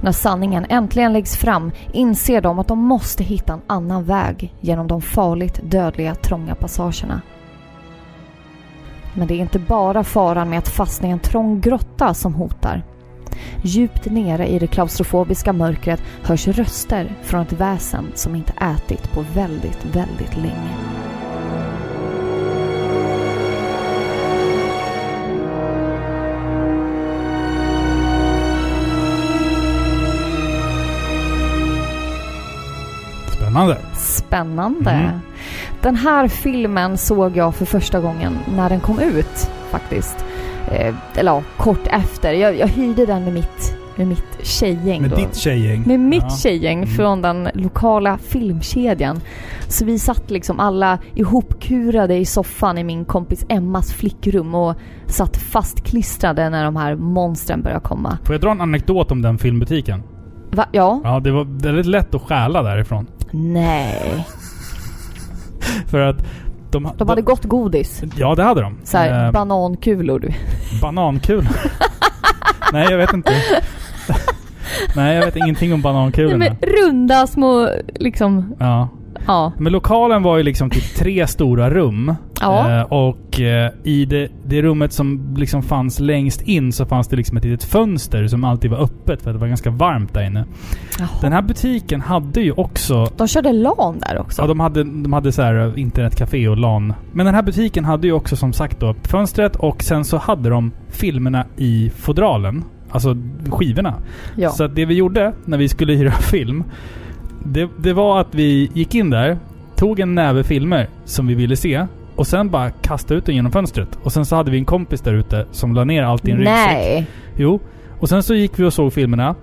När sanningen äntligen läggs fram inser de att de måste hitta en annan väg genom de farligt dödliga trånga passagerna. Men det är inte bara faran med att fastna i en trång grotta som hotar. Djupt nere i det klaustrofobiska mörkret hörs röster från ett väsen som inte ätit på väldigt, väldigt länge. Spännande. Spännande. Mm. Den här filmen såg jag för första gången när den kom ut faktiskt. Eh, eller ja, kort efter. Jag, jag hyrde den med mitt, med mitt tjejgäng Med då. ditt tjejgäng. Med mitt Ja. tjejgäng Mm. från den lokala filmkedjan. Så vi satt liksom alla ihopkurade i soffan i min kompis Emmas flickrum och satt fastklistrade när de här monstren började komma. Får jag dra en anekdot om den filmbutiken? Va? Ja? Ja, det var väldigt lätt att stjäla därifrån. Nej. För att de... De hade gott godis. Ja, det hade de. Så här, Eh, banankulor du. banankul. Nej, jag vet inte. Nej, jag vet ingenting om banankulorna. runda små liksom, Ja. Ja. Men lokalen var ju liksom typ tre stora rum. Ja. Eh, och eh, i det, det rummet som liksom fanns längst in så fanns det liksom ett litet fönster som alltid var öppet för att det var ganska varmt där inne. Jaha. Den här butiken hade ju också De körde LAN där också. Ja, de hade, de hade så här eh, internetcafé och LAN. Men den här butiken hade ju också som sagt då fönstret och sen så hade de filmerna i fodralen. Alltså skivorna. ja. Så det vi gjorde när vi skulle hyra film, det, det var att vi gick in där, tog en näve filmer som vi ville se och sen bara kastade ut den genom fönstret. Och sen så hade vi en kompis där ute som la ner allt i en ryggsäck. Nej. Jo. Och sen så gick vi och såg filmerna.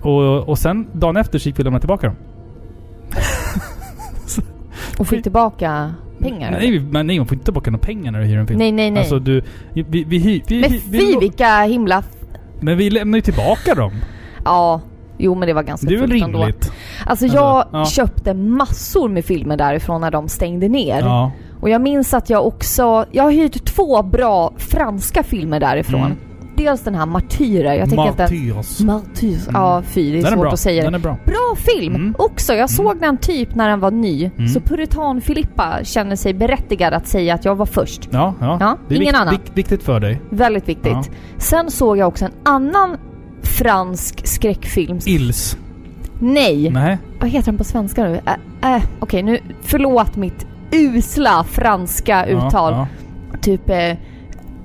Och, och sen dagen efter så gick vi och lämnade tillbaka dem. Och fick tillbaka pengar? Nej, men nej, man får inte tillbaka några pengar när du hyr en film. nej, nej. nej. Alltså du... Vi, vi, vi, vi, men vi, vi, fy vilka himla... Men vi lämnar ju tillbaka dem. Ja. Jo men det var ganska Det fullt ändå. rimligt? Alltså Alltså, jag ja. köpte massor med filmer därifrån när de stängde ner. Ja. Och jag minns att jag också... Jag har hyrt två bra franska filmer därifrån. Mm. Dels den här Martyrer. Jag tänker att den... Martyrs. Martyrs. Mm. Ja, fy. Det är Den är svårt bra. att säga Den är bra. Bra film Mm. också. Jag såg den typ när den var ny. Mm. Så Puritan-Filippa känner sig berättigad att säga att jag var först. Ja, ja. Ja, det är ingen vikt- annan. vik- viktigt för dig. Väldigt viktigt. Ja. Sen såg jag också en annan fransk skräckfilm. Ils. Nej! Nej. Vad heter den på svenska nu? Äh, äh, Okej, nu... Förlåt mitt usla franska uttal. Ja, Typ eh,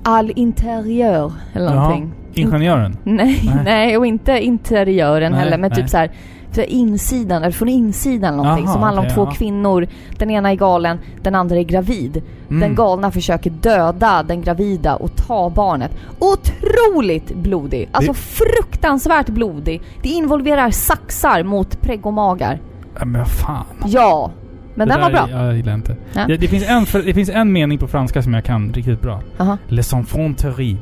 Al interieur eller ja. någonting. Jaha. Ingenjören. Nej, Nej. nej, och inte interiören Nej, heller. Men nej. typ så här för insidan, eller från insidan någonting. Jaha, som handlar om okej, två ja. kvinnor. Den ena är galen, den andra är gravid. Mm. Den galna försöker döda den gravida och ta barnet. Otroligt blodig! Alltså Det- fruktansvärt blodig. Det involverar saxar mot preggomagar. Ja, men vad fan. Ja! Men det den var bra. Jag gillar inte. Ja. Det, det, finns en, det finns en mening på franska som jag kan riktigt bra. Aha. Les enfants terribles.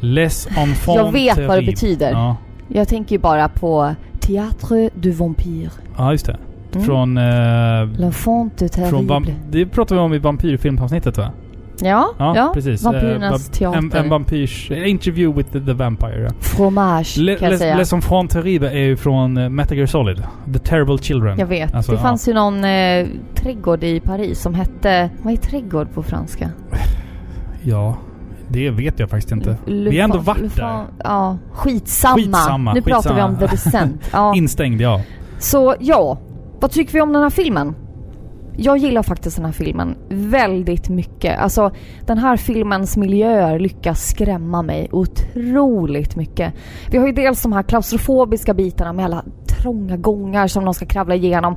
Les enfants Jag vet vad det terribles. betyder. Ja, Jag tänker ju bara på Théâtre du Vampire. ja just det. Mm. Från... Eh, L'enfant de terrible. det pratade vi om i vampyrfilmavsnittet va? Ja, Ja, ja. precis. Vampyrernas Eh, teater. En, en vampyrs... en Interview with the, the Vampire. Ja. Fromage Le, kan jag säga. Les enfants terribles är ju från uh, Metal Gear Solid. The Terrible Children. Jag vet. Alltså, det ja. fanns ju någon eh, trädgård i Paris som hette... Vad är trädgård på franska? Ja, det vet jag faktiskt inte. Le Vi har ändå varit Le där. Ja, skitsamma. Skitsamma, Nu pratar vi om skitsamma. The Descent. Ja. Instängd, ja. Så ja, vad tycker vi om den här filmen? Jag gillar faktiskt den här filmen väldigt mycket. Alltså den här filmens miljöer lyckas skrämma mig otroligt mycket. Vi har ju dels de här klaustrofobiska bitarna med alla trånga gångar som de ska kravla igenom.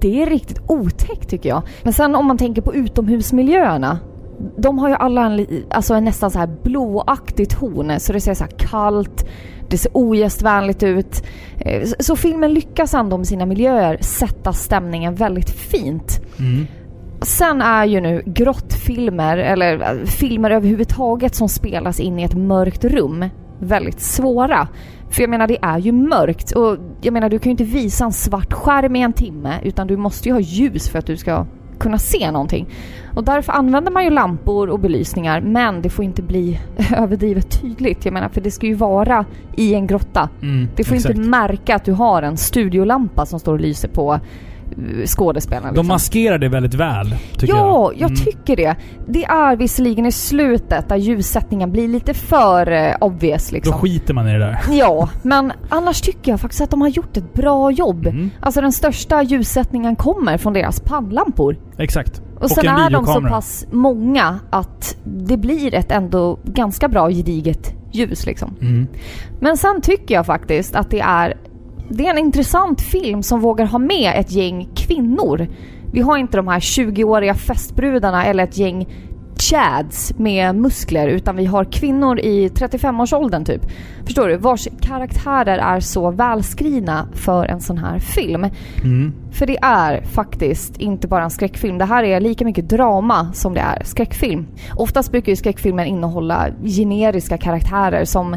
Det är riktigt otäckt tycker jag. Men sen om man tänker på utomhusmiljöerna. De har ju alla en, alltså en nästan så här blåaktig ton. Så det ser så kallt, det ser ogästvänligt ut. Eh, Så, så filmen lyckas ändå med sina miljöer sätta stämningen väldigt fint. Mm. Sen är ju nu grottfilmer, eller eh, filmer överhuvudtaget som spelas in i ett mörkt rum, väldigt svåra. För jag menar, det är ju mörkt och jag menar, du kan ju inte visa en svart skärm i en timme utan du måste ju ha ljus för att du ska kunna se någonting. Och därför använder man ju lampor och belysningar men det får inte bli överdrivet tydligt. Jag menar, för det ska ju vara i en grotta. Mm, Det får exakt. inte märka att du har en studiolampa som står och lyser på skådespelarna. De liksom. maskerar det väldigt väl, tycker jag. Ja, jag Mm. tycker det. Det är visserligen i slutet där ljussättningen blir lite för eh, obvious Då liksom. skiter man i det där. Ja, men annars tycker jag faktiskt att de har gjort ett bra jobb. Mm. Alltså den största ljussättningen kommer från deras pannlampor. Exakt. Och, sen en är de så pass många att det blir ett ändå ganska bra gediget ljus liksom. Mm. Men sen tycker jag faktiskt att det är, det är en intressant film som vågar ha med ett gäng kvinnor. Vi har inte de här 20-åriga festbrudarna eller ett gäng chads med muskler utan vi har kvinnor i 35-årsåldern typ. Förstår du? Vars karaktärer är så välskrivna för en sån här film. Mm. För det är faktiskt inte bara en skräckfilm. Det här är lika mycket drama som det är skräckfilm. Oftast brukar ju skräckfilmer innehålla generiska karaktärer som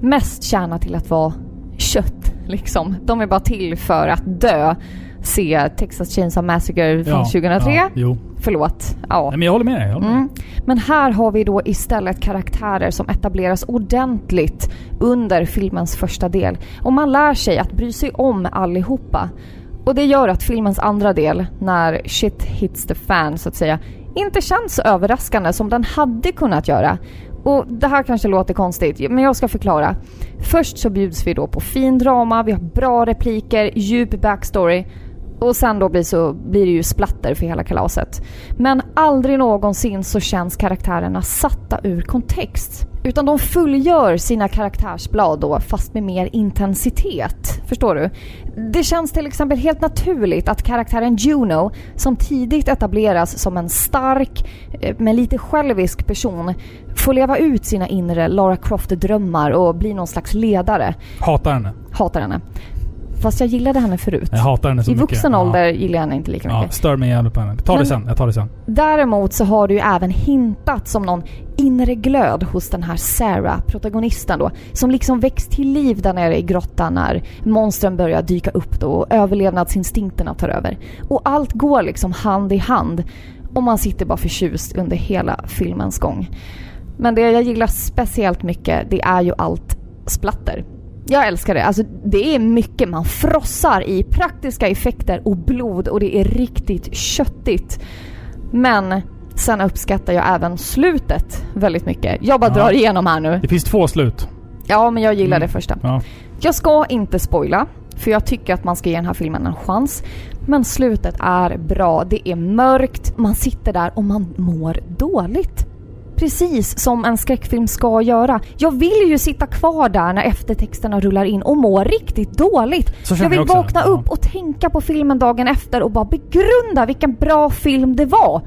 mest tjänar till att vara kött. Liksom. De är bara till för att dö. Se Texas Chainsaw Massacre från 2003. Ja, jo. Förlåt. Ja. Nej, men jag håller med. Jag håller med. Mm. Men här har vi då istället karaktärer som etableras ordentligt under filmens första del. Och man lär sig att bry sig om allihopa. Och det gör att filmens andra del, när shit hits the fan så att säga, inte känns så överraskande som den hade kunnat göra. Och det här kanske låter konstigt, men jag ska förklara. Först så bjuds vi då på fin drama, vi har bra repliker, djup backstory och sen då blir, så, blir det ju splatter för hela kalaset. Men aldrig någonsin så känns karaktärerna satta ur kontext. Utan de fullgör sina karaktärsblad då fast med mer intensitet. Förstår du? Det känns till exempel helt naturligt att karaktären Juno, som tidigt etableras som en stark eh, men lite självisk person, får leva ut sina inre Lara Croft-drömmar och bli någon slags ledare. Hatar henne. Hatar henne. Fast jag gillade henne förut. Jag hatar henne så I mycket. vuxen Ja. ålder gillar jag henne inte lika Ja, mycket. stör mig jävligt på henne. Ta det Men- sen. Jag tar det sen. Däremot så har du ju även hintat som någon inre glöd hos den här Sarah, protagonisten då, som liksom väcks till liv där nere i grottan när monstren börjar dyka upp då och överlevnadsinstinkterna tar över. Och allt går liksom hand i hand och man sitter bara förtjust under hela filmens gång. Men det jag gillar speciellt mycket, det är ju allt splatter. Jag älskar det. Alltså, det är mycket. Man frossar i praktiska effekter och blod och det är riktigt köttigt. Men sen uppskattar jag även slutet väldigt mycket. Jag bara Ja. drar igenom här nu. Det finns två slut. Ja, men jag gillar Mm. det första. Ja. Jag ska inte spoila, för jag tycker att man ska ge den här filmen en chans. Men slutet är bra. Det är mörkt, man sitter där och man mår dåligt. Precis som en skräckfilm ska göra. Jag vill ju sitta kvar där när eftertexterna rullar in och må riktigt dåligt. Jag vill jag vakna upp och tänka på filmen dagen efter och bara begrunda vilken bra film det var.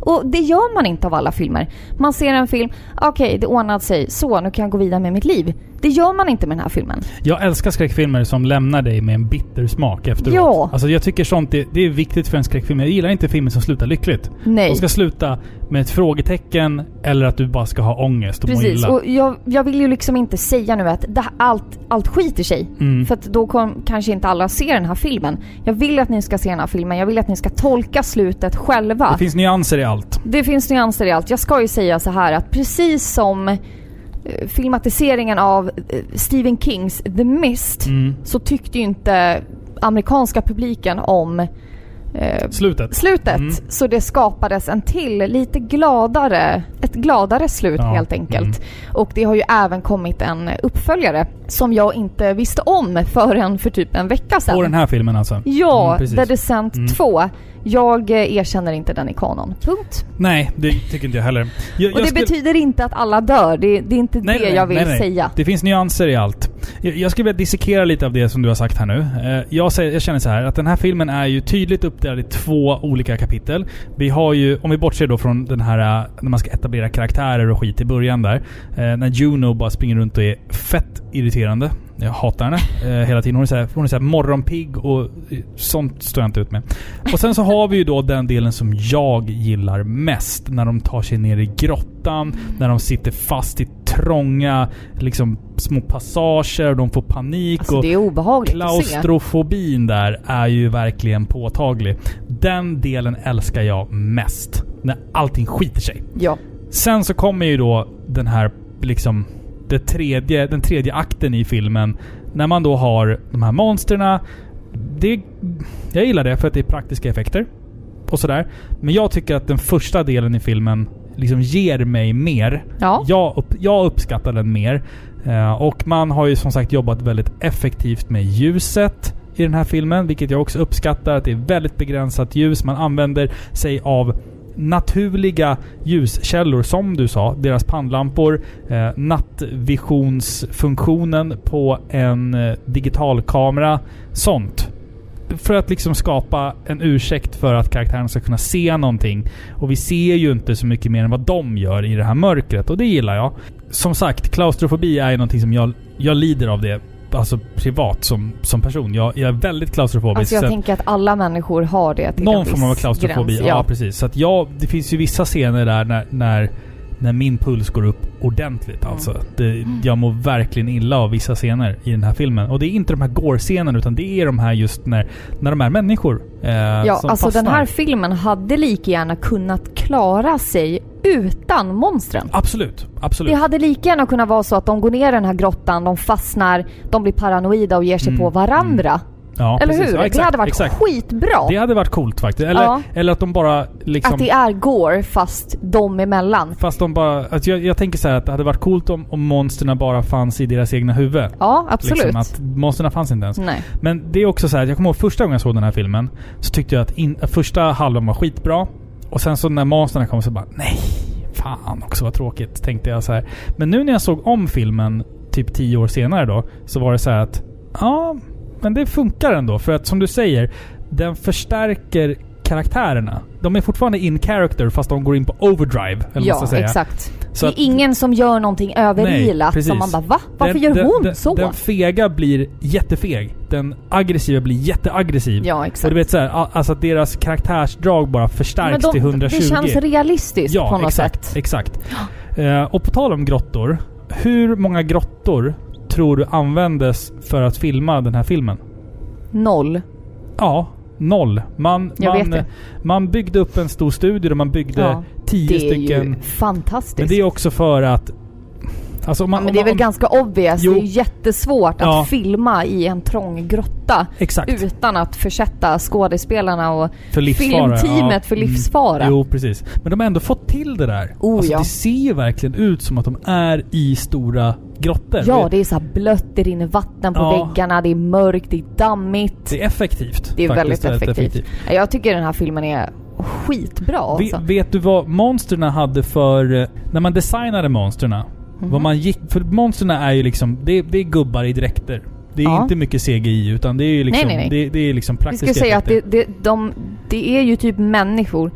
Och det gör man inte av alla filmer. Man ser en film, okej det ordnade sig, så nu kan jag gå vidare med mitt liv. Det gör man inte med den här filmen. Jag älskar skräckfilmer som lämnar dig med en bitter smak efteråt. Ja. Alltså jag tycker sånt är, det är viktigt för en skräckfilm. Jag gillar inte filmer som slutar lyckligt. Nej. De ska sluta med ett frågetecken eller att du bara ska ha ångest och må Precis, illa. och jag, jag vill ju liksom inte säga nu att det, allt, allt skiter sig. Mm. För att då kom, kanske inte alla ser den här filmen. Jag vill att ni ska se den här filmen, jag vill att ni ska tolka slutet själva. Det finns nyanser i allt. Det finns nyanser i allt. Jag ska ju säga så här att precis som eh, filmatiseringen av eh, Stephen Kings The Mist Mm. så tyckte ju inte amerikanska publiken om eh, Slutet. slutet. Mm. Så det skapades en till, lite gladare, ett gladare slut Ja, helt enkelt. mm. Och det har ju även kommit en uppföljare som jag inte visste om förrän för typ en vecka sedan. På den här filmen alltså? Ja, Mm, precis. The Descent Mm. 2. Jag eh, erkänner inte den i kanon. Punkt. Nej, det tycker inte jag heller. Jag, Och jag det skulle- betyder inte att alla dör. Det, det är inte Nej, det nej, jag vill nej, säga. Det finns nyanser i allt. Jag, jag skulle vilja dissekera lite av det som du har sagt här nu. Eh, Jag, säger, jag känner så här att den här filmen är ju tydligt uppdelad i två olika kapitel. Vi har ju, om vi bortser då från den här eh, när man ska etablera karaktärer och skit i början där. När Juno bara springer runt och är fett irriterande. Jag hatar henne eh, hela tiden. Hon är såhär, hon är såhär morgonpigg och eh, sånt står jag inte ut med. Och sen så har vi ju då den delen som jag gillar mest. När de tar sig ner i grottan, när de sitter fast i trånga liksom, små passager och de får panik. Alltså och det är obehagligt. Klaustrofobin där är ju verkligen påtaglig. Den delen älskar jag mest. När allting skiter sig. Ja. Sen så kommer ju då den här liksom det tredje, den tredje akten i filmen. När man då har de här monsterna. Det, jag gillar det för att det är praktiska effekter. Och sådär. Men jag tycker att den första delen i filmen liksom ger mig mer. Ja. Jag, upp, jag uppskattar den mer. Eh, och man har ju som sagt jobbat väldigt effektivt med ljuset i den här filmen. Vilket jag också uppskattar. Att det är väldigt begränsat ljus. Man använder sig av naturliga ljuskällor som du sa. Deras pannlampor. Eh, nattvisionsfunktionen på en eh, digitalkamera. Sånt. För att liksom skapa en ursäkt för att karaktären ska kunna se någonting. Och vi ser ju inte så mycket mer än vad de gör i det här mörkret. Och det gillar jag. Som sagt, klaustrofobi är ju någonting som jag, jag lider av det. Alltså privat som, som person. Jag, jag är väldigt klaustrofobisk. Alltså jag så tänker att alla människor har det till någon form av klaustrofobi. gräns. Ja. precis. Så att jag, det finns ju vissa scener där när, när, när min puls går upp ordentligt Mm. alltså. Det, jag mår verkligen illa av vissa scener i den här filmen. Och det är inte de här gore-scenerna utan det är de här just när, när de är människor. Eh, Ja, som alltså fastnar. den här filmen hade lika gärna kunnat klara sig utan monstren. Absolut. Absolut. Det hade lika gärna kunnat vara så att de går ner i den här grottan, de fastnar, de blir paranoida och ger sig Mm, på varandra. ja, Eller precis. hur? Ja, det exakt, hade varit exakt. skitbra. Det hade varit coolt faktiskt. Eller, Ja. eller att de bara liksom... Att det är går fast de emellan. Fast de bara... Alltså jag, jag tänker så här att det hade varit coolt om, om monsterna bara fanns i deras egna huvud. Ja, absolut. Liksom, att monsterna fanns inte ens. Nej. Men det är också så här, att jag kommer ihåg första gången jag såg den här filmen. Så tyckte jag att, in, första halvan var skitbra. Och sen så när monsterna kom så bara nej. Fan också vad tråkigt, tänkte jag så här. Men nu när jag såg om filmen, typ tio år senare då, så var det så här att ja, men det funkar ändå. För att som du säger, den förstärker karaktärerna. De är fortfarande in character fast de går in på overdrive. Eller Ja, säga. exakt. Så det är att- ingen som gör någonting överilat precis. som man bara va? Varför Den- gör den, hon den, så? Den fega blir jättefeg. Den aggressiva blir jätteaggressiv. ja, Och exakt. du vet såhär, alltså att deras karaktärsdrag bara förstärks de, till 120. det känns realistiskt ja, på något exakt, sätt. exakt. Eh, och på tal om grottor. Hur många grottor tror du användes för att filma den här filmen? Noll. Ja, noll. Man, man, man byggde upp en stor studio där man byggde Ja, tio Det är stycken... ju fantastiskt. Men det är också för att... Alltså man, ja, men det är man, väl om, ganska obvious. Jo. Det är jättesvårt Ja. att filma i en trång grotta Exakt. utan att försätta skådespelarna och För filmteamet för Mm. livsfara. Jo, precis. Men de har ändå fått till det där. Oh, alltså, ja. Det ser ju verkligen ut som att de är i stora grottor. Ja, det är så blött, det rinner vatten på Ja. väggarna, det är mörkt, det är dammigt. Det är effektivt. Det är faktiskt, väldigt effektivt. Ja, Jag tycker den här filmen är skitbra alltså. Vet du vad monstren hade för... eh, När man designade monstren Mhm. Vad man gick... För monstren är ju liksom... Det, det är gubbar i dräkter. Det är Ja. inte mycket CGI utan det är ju liksom... Nej, nej, nej. Det, det är liksom Vi praktiska ska säga att effekter. det, det, de, det är ju typ människor.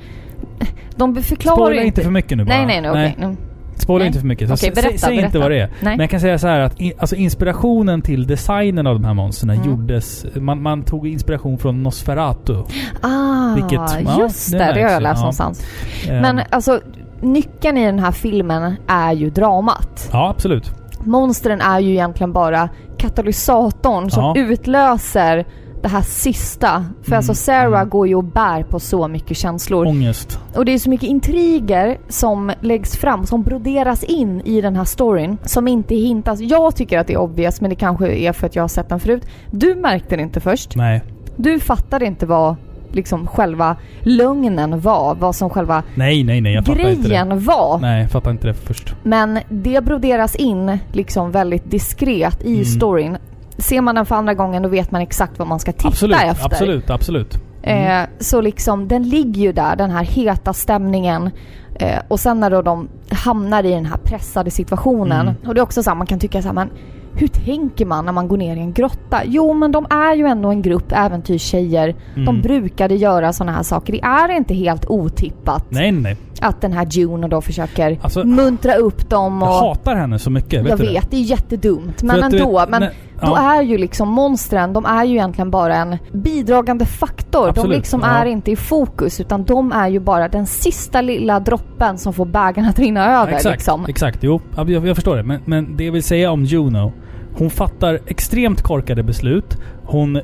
De förklarar Spoila ju inte för mycket nu bara. Nej, nej, nej, okej. Mm. Spoila inte för mycket. Sä- berätta, säg inte berätta. vad det är. Nej. Men jag kan säga så här att i, alltså inspirationen till designen av de här monstren Mm. gjordes... Man, man tog inspiration från Nosferatu. Ah, Vilket- ja, just det det. Det, har jag läst ja. någonstans. Eh, Men alltså, nyckeln i den här filmen är ju dramat. Ja, absolut. Monstren är ju egentligen bara katalysatorn som Ja. utlöser det här sista. För Mm, alltså Sarah mm. går ju och bär på så mycket känslor. Ångest. Och det är så mycket intriger som läggs fram, som broderas in i den här storyn. Som inte hintas. Jag tycker att det är obvious, men det kanske är för att jag har sett den förut. Du märkte det inte först. Nej. Du fattade inte vad liksom själva lögnen var. Vad som själva Nej, nej, nej. Jag fattar inte det. grejen var. Nej, jag fattar inte det först. Men det broderas in liksom väldigt diskret i Mm. storyn. Ser man den för andra gången då vet man exakt vad man ska titta absolut, efter. absolut, absolut. Mm. Eh, så liksom den ligger ju där, den här heta stämningen. Eh, och sen när då de hamnar i den här pressade situationen. Mm. Och det är också så här, man kan tycka så här, men hur tänker man när man går ner i en grotta? Jo, men de är ju ändå en grupp äventyrstjejer. De Mm. brukade göra sådana här saker. Det är inte helt otippat Nej, nej, nej. att den här Juno då försöker Alltså, muntra upp dem. Och Jag hatar henne så mycket. jag vet du det? vet, det är jättedumt. Men ändå. vet, men när- då ja. är ju liksom monstren, de är ju egentligen bara en bidragande faktor. Absolut, De liksom ja. är inte i fokus utan de är ju bara den sista lilla droppen som får bägaren att rinna över. exakt, liksom. exakt. Jo, ja, jag, jag förstår det. Men, men det jag vill säga om Juno. Hon fattar extremt korkade beslut. Hon,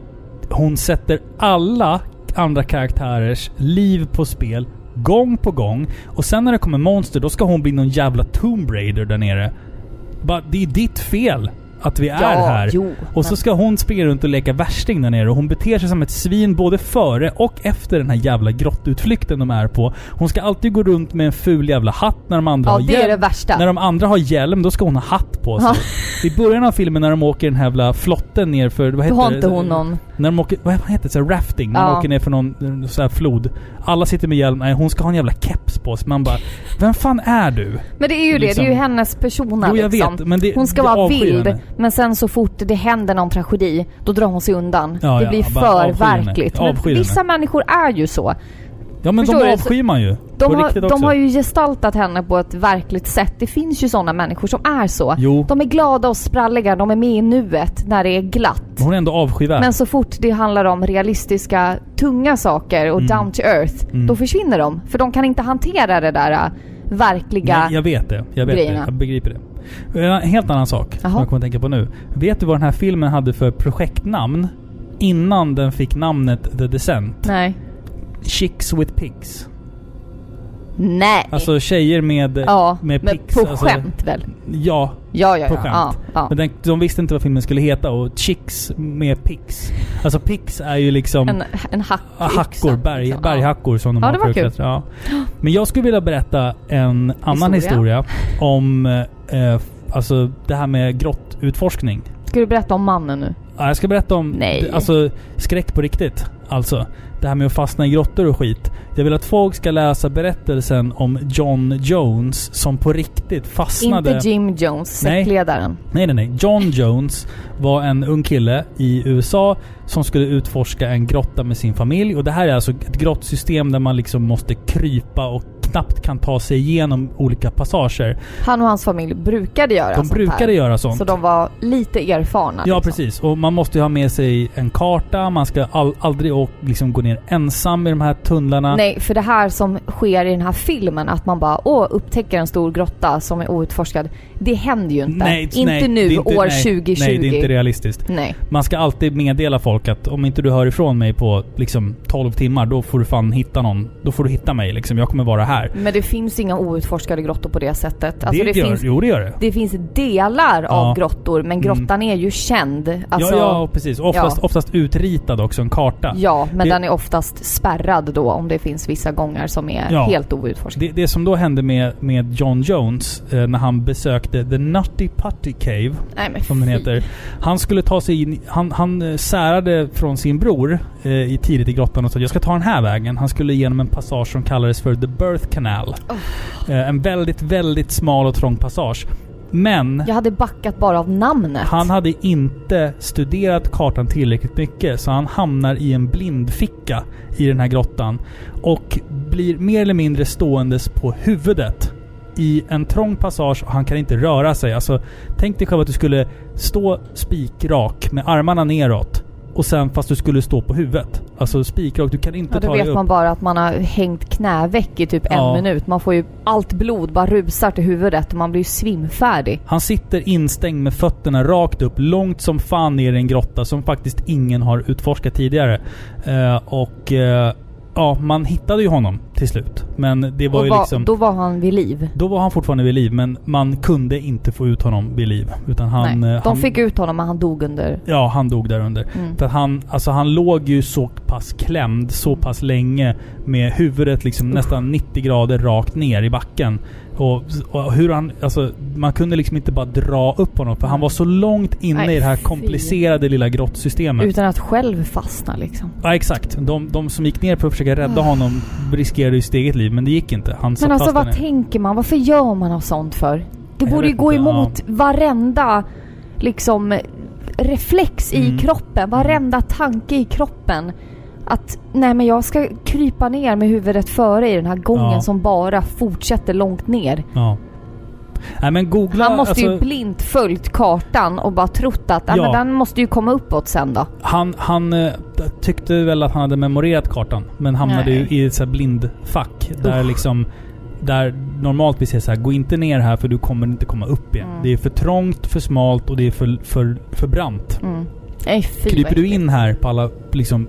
hon sätter alla andra karaktärers liv på spel gång på gång. Och sen när det kommer monster, då ska hon bli någon jävla Tomb Raider där nere. Bara, det är ditt fel att vi är Ja, här. jo, och så ska hon springa runt och leka värsting där nere och hon beter sig som ett svin både före och efter den här jävla grottutflykten de är på. Hon ska alltid gå runt med en ful jävla hatt när de andra Ja, har det är hjälm. det värsta. När de andra har hjälm, då ska hon ha hatt på sig. I början av filmen när de åker den här jävla flotten ner för... Vad Då heter har det? inte hon någon... När de åker... Vad heter det? Så här rafting? När de Ja. åker ner för någon så här flod. Alla sitter med hjälm. Nej, hon ska ha en jävla keps på sig. Man bara... Vem fan är du? Men det är ju det, Liksom. det är ju hennes persona Jo, jag liksom. vet, men det- hon ska vara vild, henne. Men sen så fort det händer någon tragedi, då drar hon sig undan. Ja, det blir för verkligt. Men vissa människor är ju så. Ja men Förstår de avskyr man ju. De har, de har ju gestaltat henne på ett verkligt sätt. Det finns ju sådana människor som är så. Jo. De är glada och spralliga, de är med i nuet när det är glatt. Hon är ändå avskyvärd. Men så fort det handlar om realistiska, tunga saker och Mm. down to earth, Mm. då försvinner de. För de kan inte hantera det där äh, verkliga... Nej, jag vet det. Jag vet grejerna. det. Jag begriper det. En helt annan sak som Jaha. jag kommer att tänka på nu. Vet du vad den här filmen hade för projektnamn? Innan den fick namnet The Descent. Nej. Chicks with Pigs. Nej. Alltså tjejer med, ja, med men pigs. på alltså, skämt väl? Ja, Ja, ja, på ja. skämt. ja, ja. Men den, de visste inte vad filmen skulle heta och Chicks med pigs. Alltså pigs är ju liksom... En, en hack Ja, hackor, berg, liksom. berghackor som de Ja, har det var för att kul. klättra. Ja. Men jag skulle vilja berätta en annan Historia. historia om eh, alltså det här med grottutforskning. Ska du berätta om mannen nu? Ja, jag ska berätta om Nej. alltså, skräck på riktigt. Alltså, det här med att fastna i grottor och skit. Jag vill att folk ska läsa berättelsen om John Jones som på riktigt fastnade... Inte Jim Jones, Nej. sektledaren. Nej, nej, nej. John Jones var en ung kille i USA som skulle utforska en grotta med sin familj. Och det här är alltså ett grottsystem där man liksom måste krypa och knappt kan ta sig igenom olika passager. Han och hans familj brukade göra De brukade här. göra sånt. Så de var lite erfarna. Ja, liksom. precis. Och man måste ju ha med sig en karta. Man ska all, aldrig å, liksom gå ner ensam i de här tunnlarna. Nej, för det här som sker i den här filmen, att man bara åh, upptäcker en stor grotta som är outforskad. Det händer ju inte. Nej, inte nej, nu, inte- år nej, 2020. Nej, det är inte realistiskt. Nej. Man ska alltid meddela folk att om inte du hör ifrån mig på liksom 12 timmar, då får du fan hitta någon. Då får du hitta mig liksom. Jag kommer vara här. Men det finns inga outforskade grottor på det sättet. Alltså det, det, gör, finns, Jo, det gör det. det finns delar Ja. av grottor, men grottan är ju känd. Alltså, ja, ja, precis. Oftast, ja. oftast utritad också, en karta. Ja, men Det- den är oftast spärrad då om det finns vissa gånger som är Ja. helt outforskade. Det, det som då hände med, med John Jones eh, när han besökte The Nutty Putty Cave, Nej som den heter. Han skulle ta sig in... Han, han eh, särade från sin bror eh, i tidigt i grottan och sa jag ska ta den här vägen. Han skulle igenom en passage som kallades för The Birth Canal. Eh, en väldigt, väldigt smal och trång passage. Men Jag hade backat bara av namnet. han hade inte studerat kartan tillräckligt mycket så han hamnar i en blindficka i den här grottan. Och blir mer eller mindre ståendes på huvudet i en trång passage och han kan inte röra sig. Alltså, tänk dig själv att du skulle stå spikrak med armarna neråt och sen fast du skulle stå på huvudet. Alltså spikrak, du kan inte Ja, då ta dig vet upp. man bara att man har hängt knäveck i typ Ja. en minut. Man får ju allt blod bara rusar till huvudet och man blir ju svimfärdig. Han sitter instängd med fötterna rakt upp, långt som fan ner i en grotta som faktiskt ingen har utforskat tidigare. Eh, och eh, ja, man hittade ju honom till slut. Men det var och ju var, liksom... Då var han vid liv. Då var han fortfarande vid liv, men man kunde inte få ut honom vid liv. Utan han... Nej, eh, de han, fick ut honom men han dog under... Ja, han dog där under. Mm. För han, alltså han låg ju så pass klämd så pass länge med huvudet liksom nästan 90 grader rakt ner i backen. Och, och hur han, alltså man kunde liksom inte bara dra upp honom för han var så långt inne Nej, i det här fy. komplicerade lilla grottsystemet. Utan att själv fastna liksom. Ja exakt. De, de som gick ner för att försöka rädda honom riskerade ju sitt eget liv men det gick inte. Han Men alltså vad tänker man? Varför gör man något sånt för? Det Jag borde ju gå emot varenda liksom reflex i Mm. kroppen. Varenda tanke i kroppen. Att nej men jag ska krypa ner med huvudet före i den här gången Ja. som bara fortsätter långt ner. Ja. Nej men googla... Han måste ju alltså, blint följt kartan och bara trott att ja. Men den måste ju komma uppåt sen då. Han, han eh, tyckte väl att han hade memorerat kartan. Men hamnade Nej. ju i ett så här blindfack. Där liksom... Där normalt vi säger så här, gå inte ner här för du kommer inte komma upp igen. Mm. Det är för trångt, för smalt och det är för, för, för brant. Mm. Nej fy Kryper du in här på alla liksom...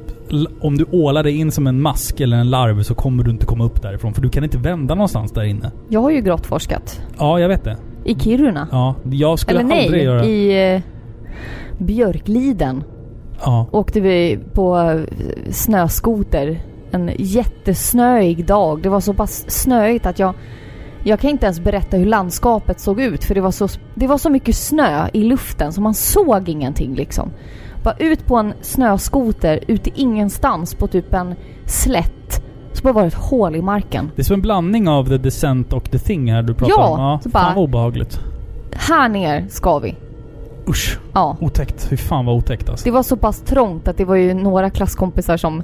Om du ålar dig in som en mask eller en larv så kommer du inte komma upp därifrån. För du kan inte vända någonstans där inne. Jag har ju grottforskat. Ja, jag vet det. I Kiruna. Ja, jag skulle Eller aldrig nej, göra... i eh, Björkliden. Ja. åkte vi på eh, snöskoter en jättesnöig dag. Det var så pass snöigt att jag jag kan inte ens berätta hur landskapet såg ut för det var så, det var så mycket snö i luften så man såg ingenting liksom. Bara ut på en snöskoter, ut i ingenstans på typ en slätt. Så bara var det ett hål i marken. Det är som en blandning av The Descent och The Thing här du pratar Ja, om. Ja, så fan bara- vad obehagligt. Här ner ska vi. Usch. Ja. Otäckt. Fy fan vad otäckt alltså. Det var så pass trångt att det var ju några klasskompisar som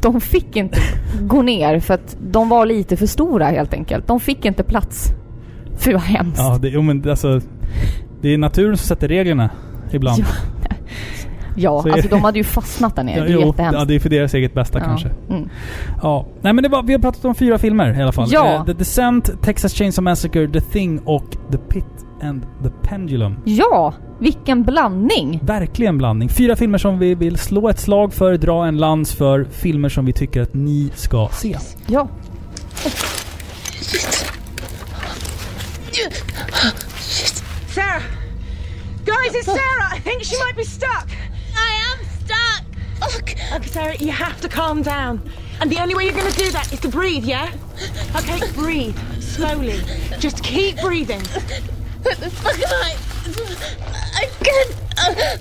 de fick inte gå ner för att de var lite för stora helt enkelt. De fick inte plats. Fy vad hemskt. Ja, det, jo, men alltså... Det är naturen som sätter reglerna ibland. Ja. Ja, Så alltså de hade ju fastnat där nere. Ja, det är jo, jättehemskt. ja, det är för deras eget bästa Ja. kanske. Mm. Ja. Nej men det var, vi har pratat om fyra filmer i alla fall. Ja. Eh, The Descent, Texas Chainsaw Massacre, The Thing och The Pit and the Pendulum. Ja, vilken blandning! Verkligen blandning. Fyra filmer som vi vill slå ett slag för, dra en lans för. Filmer som vi tycker att ni ska se. Ja. Sarah! Guys, it's Sarah! I think she might be stuck! I. Look. Okay, Sarah, you have to calm down. And the only way you're gonna do that is to breathe, yeah? Okay, breathe. Slowly. Just keep breathing. What the fuck am I? I can't. Uh,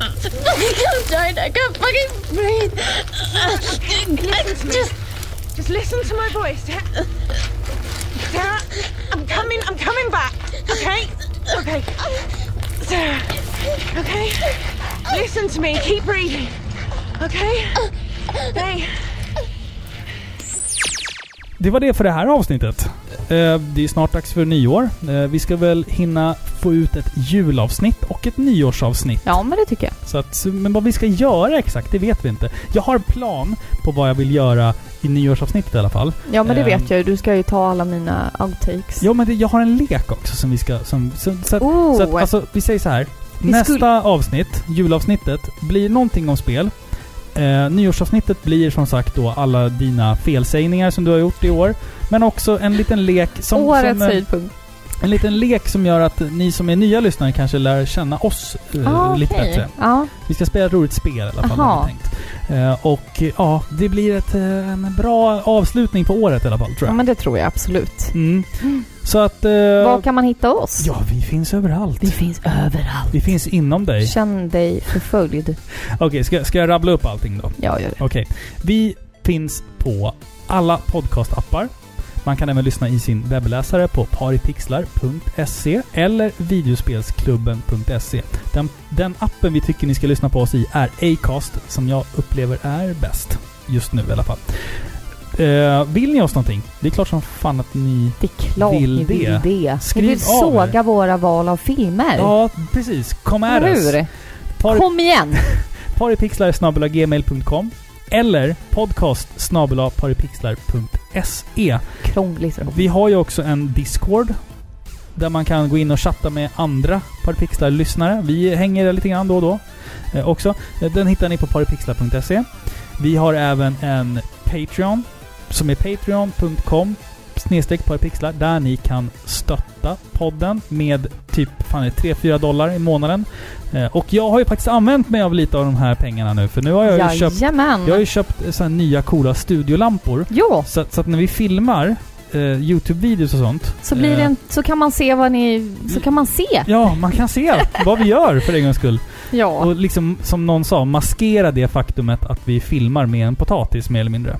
fucking, I'm dying. I can't fucking breathe. Uh, I Listen to me. just. Just listen to my voice, yeah? Sarah, I'm coming, I'm coming back, okay? Okay. Sarah, okay? Listen to me, keep breathing, okay? Hey. Det var det för det här avsnittet. Eh, Det är snart dags för nyår. Eh, Vi ska väl hinna få ut ett julavsnitt och ett nyårsavsnitt. Ja, men det tycker jag. Så att, men vad vi ska göra exakt, det vet vi inte. Jag har en plan på vad jag vill göra i nyårsavsnittet i alla fall. Ja, men det Ehm. vet jag ju. Du ska ju ta alla mina outtakes. Ja, men det, jag har en lek också som vi ska... Som, så, så, att, Oh. så att, alltså, vi säger så här. Vi Nästa skulle- avsnitt, julavsnittet, blir någonting om spel. Eh, nyårsavsnittet blir som sagt då alla dina felsägningar som du har gjort i år. Men också en liten lek som... Årets som, eh, höjdpunkt. En liten lek som gör att ni som är nya lyssnare kanske lär känna oss eh, Ah, lite okej. bättre. Ja. Vi ska spela ett roligt spel i alla fall, har vi tänkt. Eh, och ja, det blir ett, eh, en bra avslutning på året i alla fall, tror ja, jag. men det tror jag absolut. Mm. Så att... Eh, Var kan man hitta oss? Ja, vi finns överallt. Vi finns överallt. Vi finns inom dig. Känn dig förföljd. Okej, ska, ska jag rabbla upp allting då? Ja, gör det. Okej. Vi finns på alla podcastappar. Man kan även lyssna i sin webbläsare på paripixlar.se eller videospelsklubben.se. Den, den appen vi tycker ni ska lyssna på oss i är Acast, som jag upplever är bäst. Just nu i alla fall. Eh, vill ni oss någonting? Det är klart som fan att ni... Det är klart Vill ni vill det. det. Skriv ni vill av er. såga våra val av filmer. Ja, precis. Kom Eller oss. Pari- Kom igen! paripixlar.gmail.com eller podcast paripixlar.se. Krångligt. Vi har ju också en Discord där man kan gå in och chatta med andra Paripixlar-lyssnare. Vi hänger lite grann då och då eh, också. Eh, Den hittar ni på paripixlar.se. Vi har även en Patreon som är patreon.com snedstreck paripixlar där ni kan stötta podden med typ fan är det 3-4 dollar i månaden. Eh, Och jag har ju faktiskt använt mig av lite av de här pengarna nu för nu har jag ju köpt jag har ju köpt eh, så nya coola studiolampor. Jo! Så, så att när vi filmar eh, Youtube-videos och sånt. Så blir det en, så kan man se vad ni... Så kan man se! Ja, man kan se vad vi gör för en gångs skull. Ja. Och liksom, som någon sa, maskera det faktumet att vi filmar med en potatis mer eller mindre.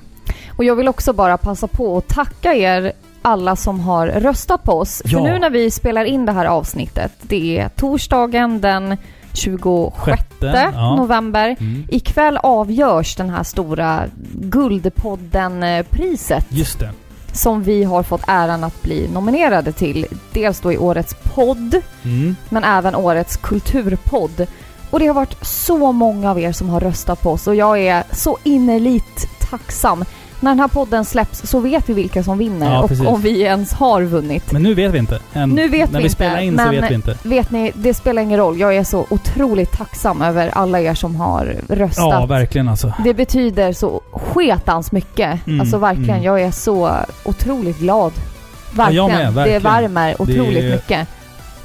Och jag vill också bara passa på att tacka er alla som har röstat på oss. Ja. För nu när vi spelar in det här avsnittet, det är torsdagen den 26 Sjätte, ja. november. Mm. Ikväll avgörs den här stora Guldpodden-priset Just det. som vi har fått äran att bli nominerade till. Dels då i årets podd, Mm. men även årets kulturpodd. Och det har varit så många av er som har röstat på oss och jag är så innerligt tacksam. När den här podden släpps så vet vi vilka som vinner Ja, och precis. om vi ens har vunnit. Men nu vet vi inte. Än. Nu vet När vi vi inte, spelar in så men- vet vi inte. Vet ni, det spelar ingen roll. Jag är så otroligt tacksam över alla er som har röstat. Ja, verkligen alltså. Det betyder så sketans mycket. Mm, alltså verkligen, mm. jag är så otroligt glad. Ja, Verkligen. jag med, Det verkligen. värmer otroligt Det- mycket.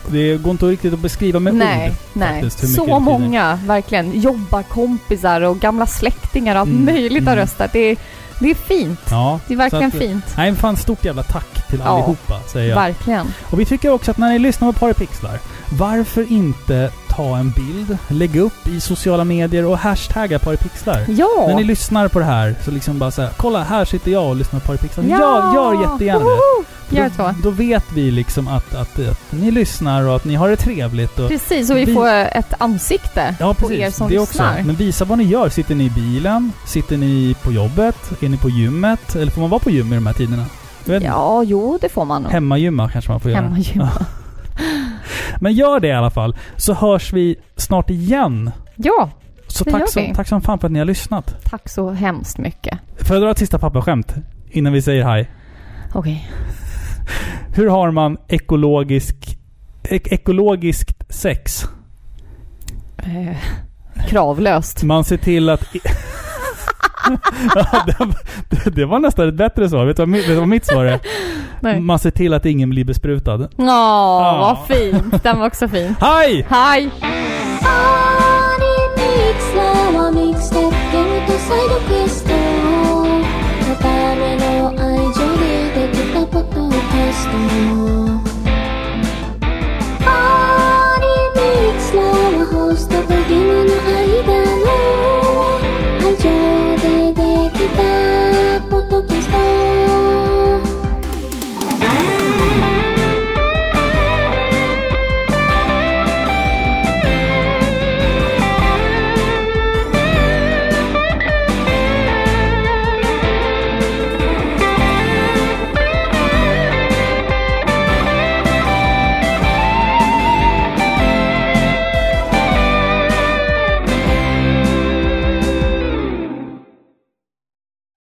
Det går inte riktigt att beskriva med nej, ord. nej. faktiskt, hur mycket Så det betyder. många, verkligen. Jobbarkompisar och gamla släktingar och allt Mm, möjligt har mm. röstat. Det är, det är fint. Ja. Det är verkligen att- fint. Nej, fan stort jävla tack till Ja, allihopa, säger jag. Verkligen. Och vi tycker också att när ni lyssnar på Paripixlar, varför inte ta en bild, lägga upp i sociala medier och hashtagga Paripixlar? Ja! När ni lyssnar på det här så liksom bara säga kolla här sitter jag och lyssnar på Paripixlar. Ja! Gör, gör jättegärna det. Woho! Gör Då, så. då vet vi liksom att, att, att ni lyssnar och att ni har det trevligt. Och, Precis, och vi vi- får ett ansikte ja, på precis. er som det lyssnar. också. Men visa vad ni gör. Sitter ni i bilen? Sitter ni på jobbet? Är ni på gymmet? Eller får man vara på gym i de här tiderna? Jag. Ja, jo, det får man nog. Hemmagymma kanske man får göra. Hemmagymma. Men gör det i alla fall. Så hörs vi snart igen. Ja, Så Det tack, gör så, vi. tack som fan för att ni har lyssnat. tack så hemskt mycket. Får jag dra ett sista pappaskämt innan vi säger hej? Okej. Hur har man ekologisk, ek, ekologiskt sex? Eh, kravlöst. Man ser till att... det, det, var nästan ett bättre svar. Vet du vad, vet du vad mitt svar är? Nej. Man ser till att ingen blir besprutad. Ja, ah. vad fint. Den var också fin. Hej! Hej!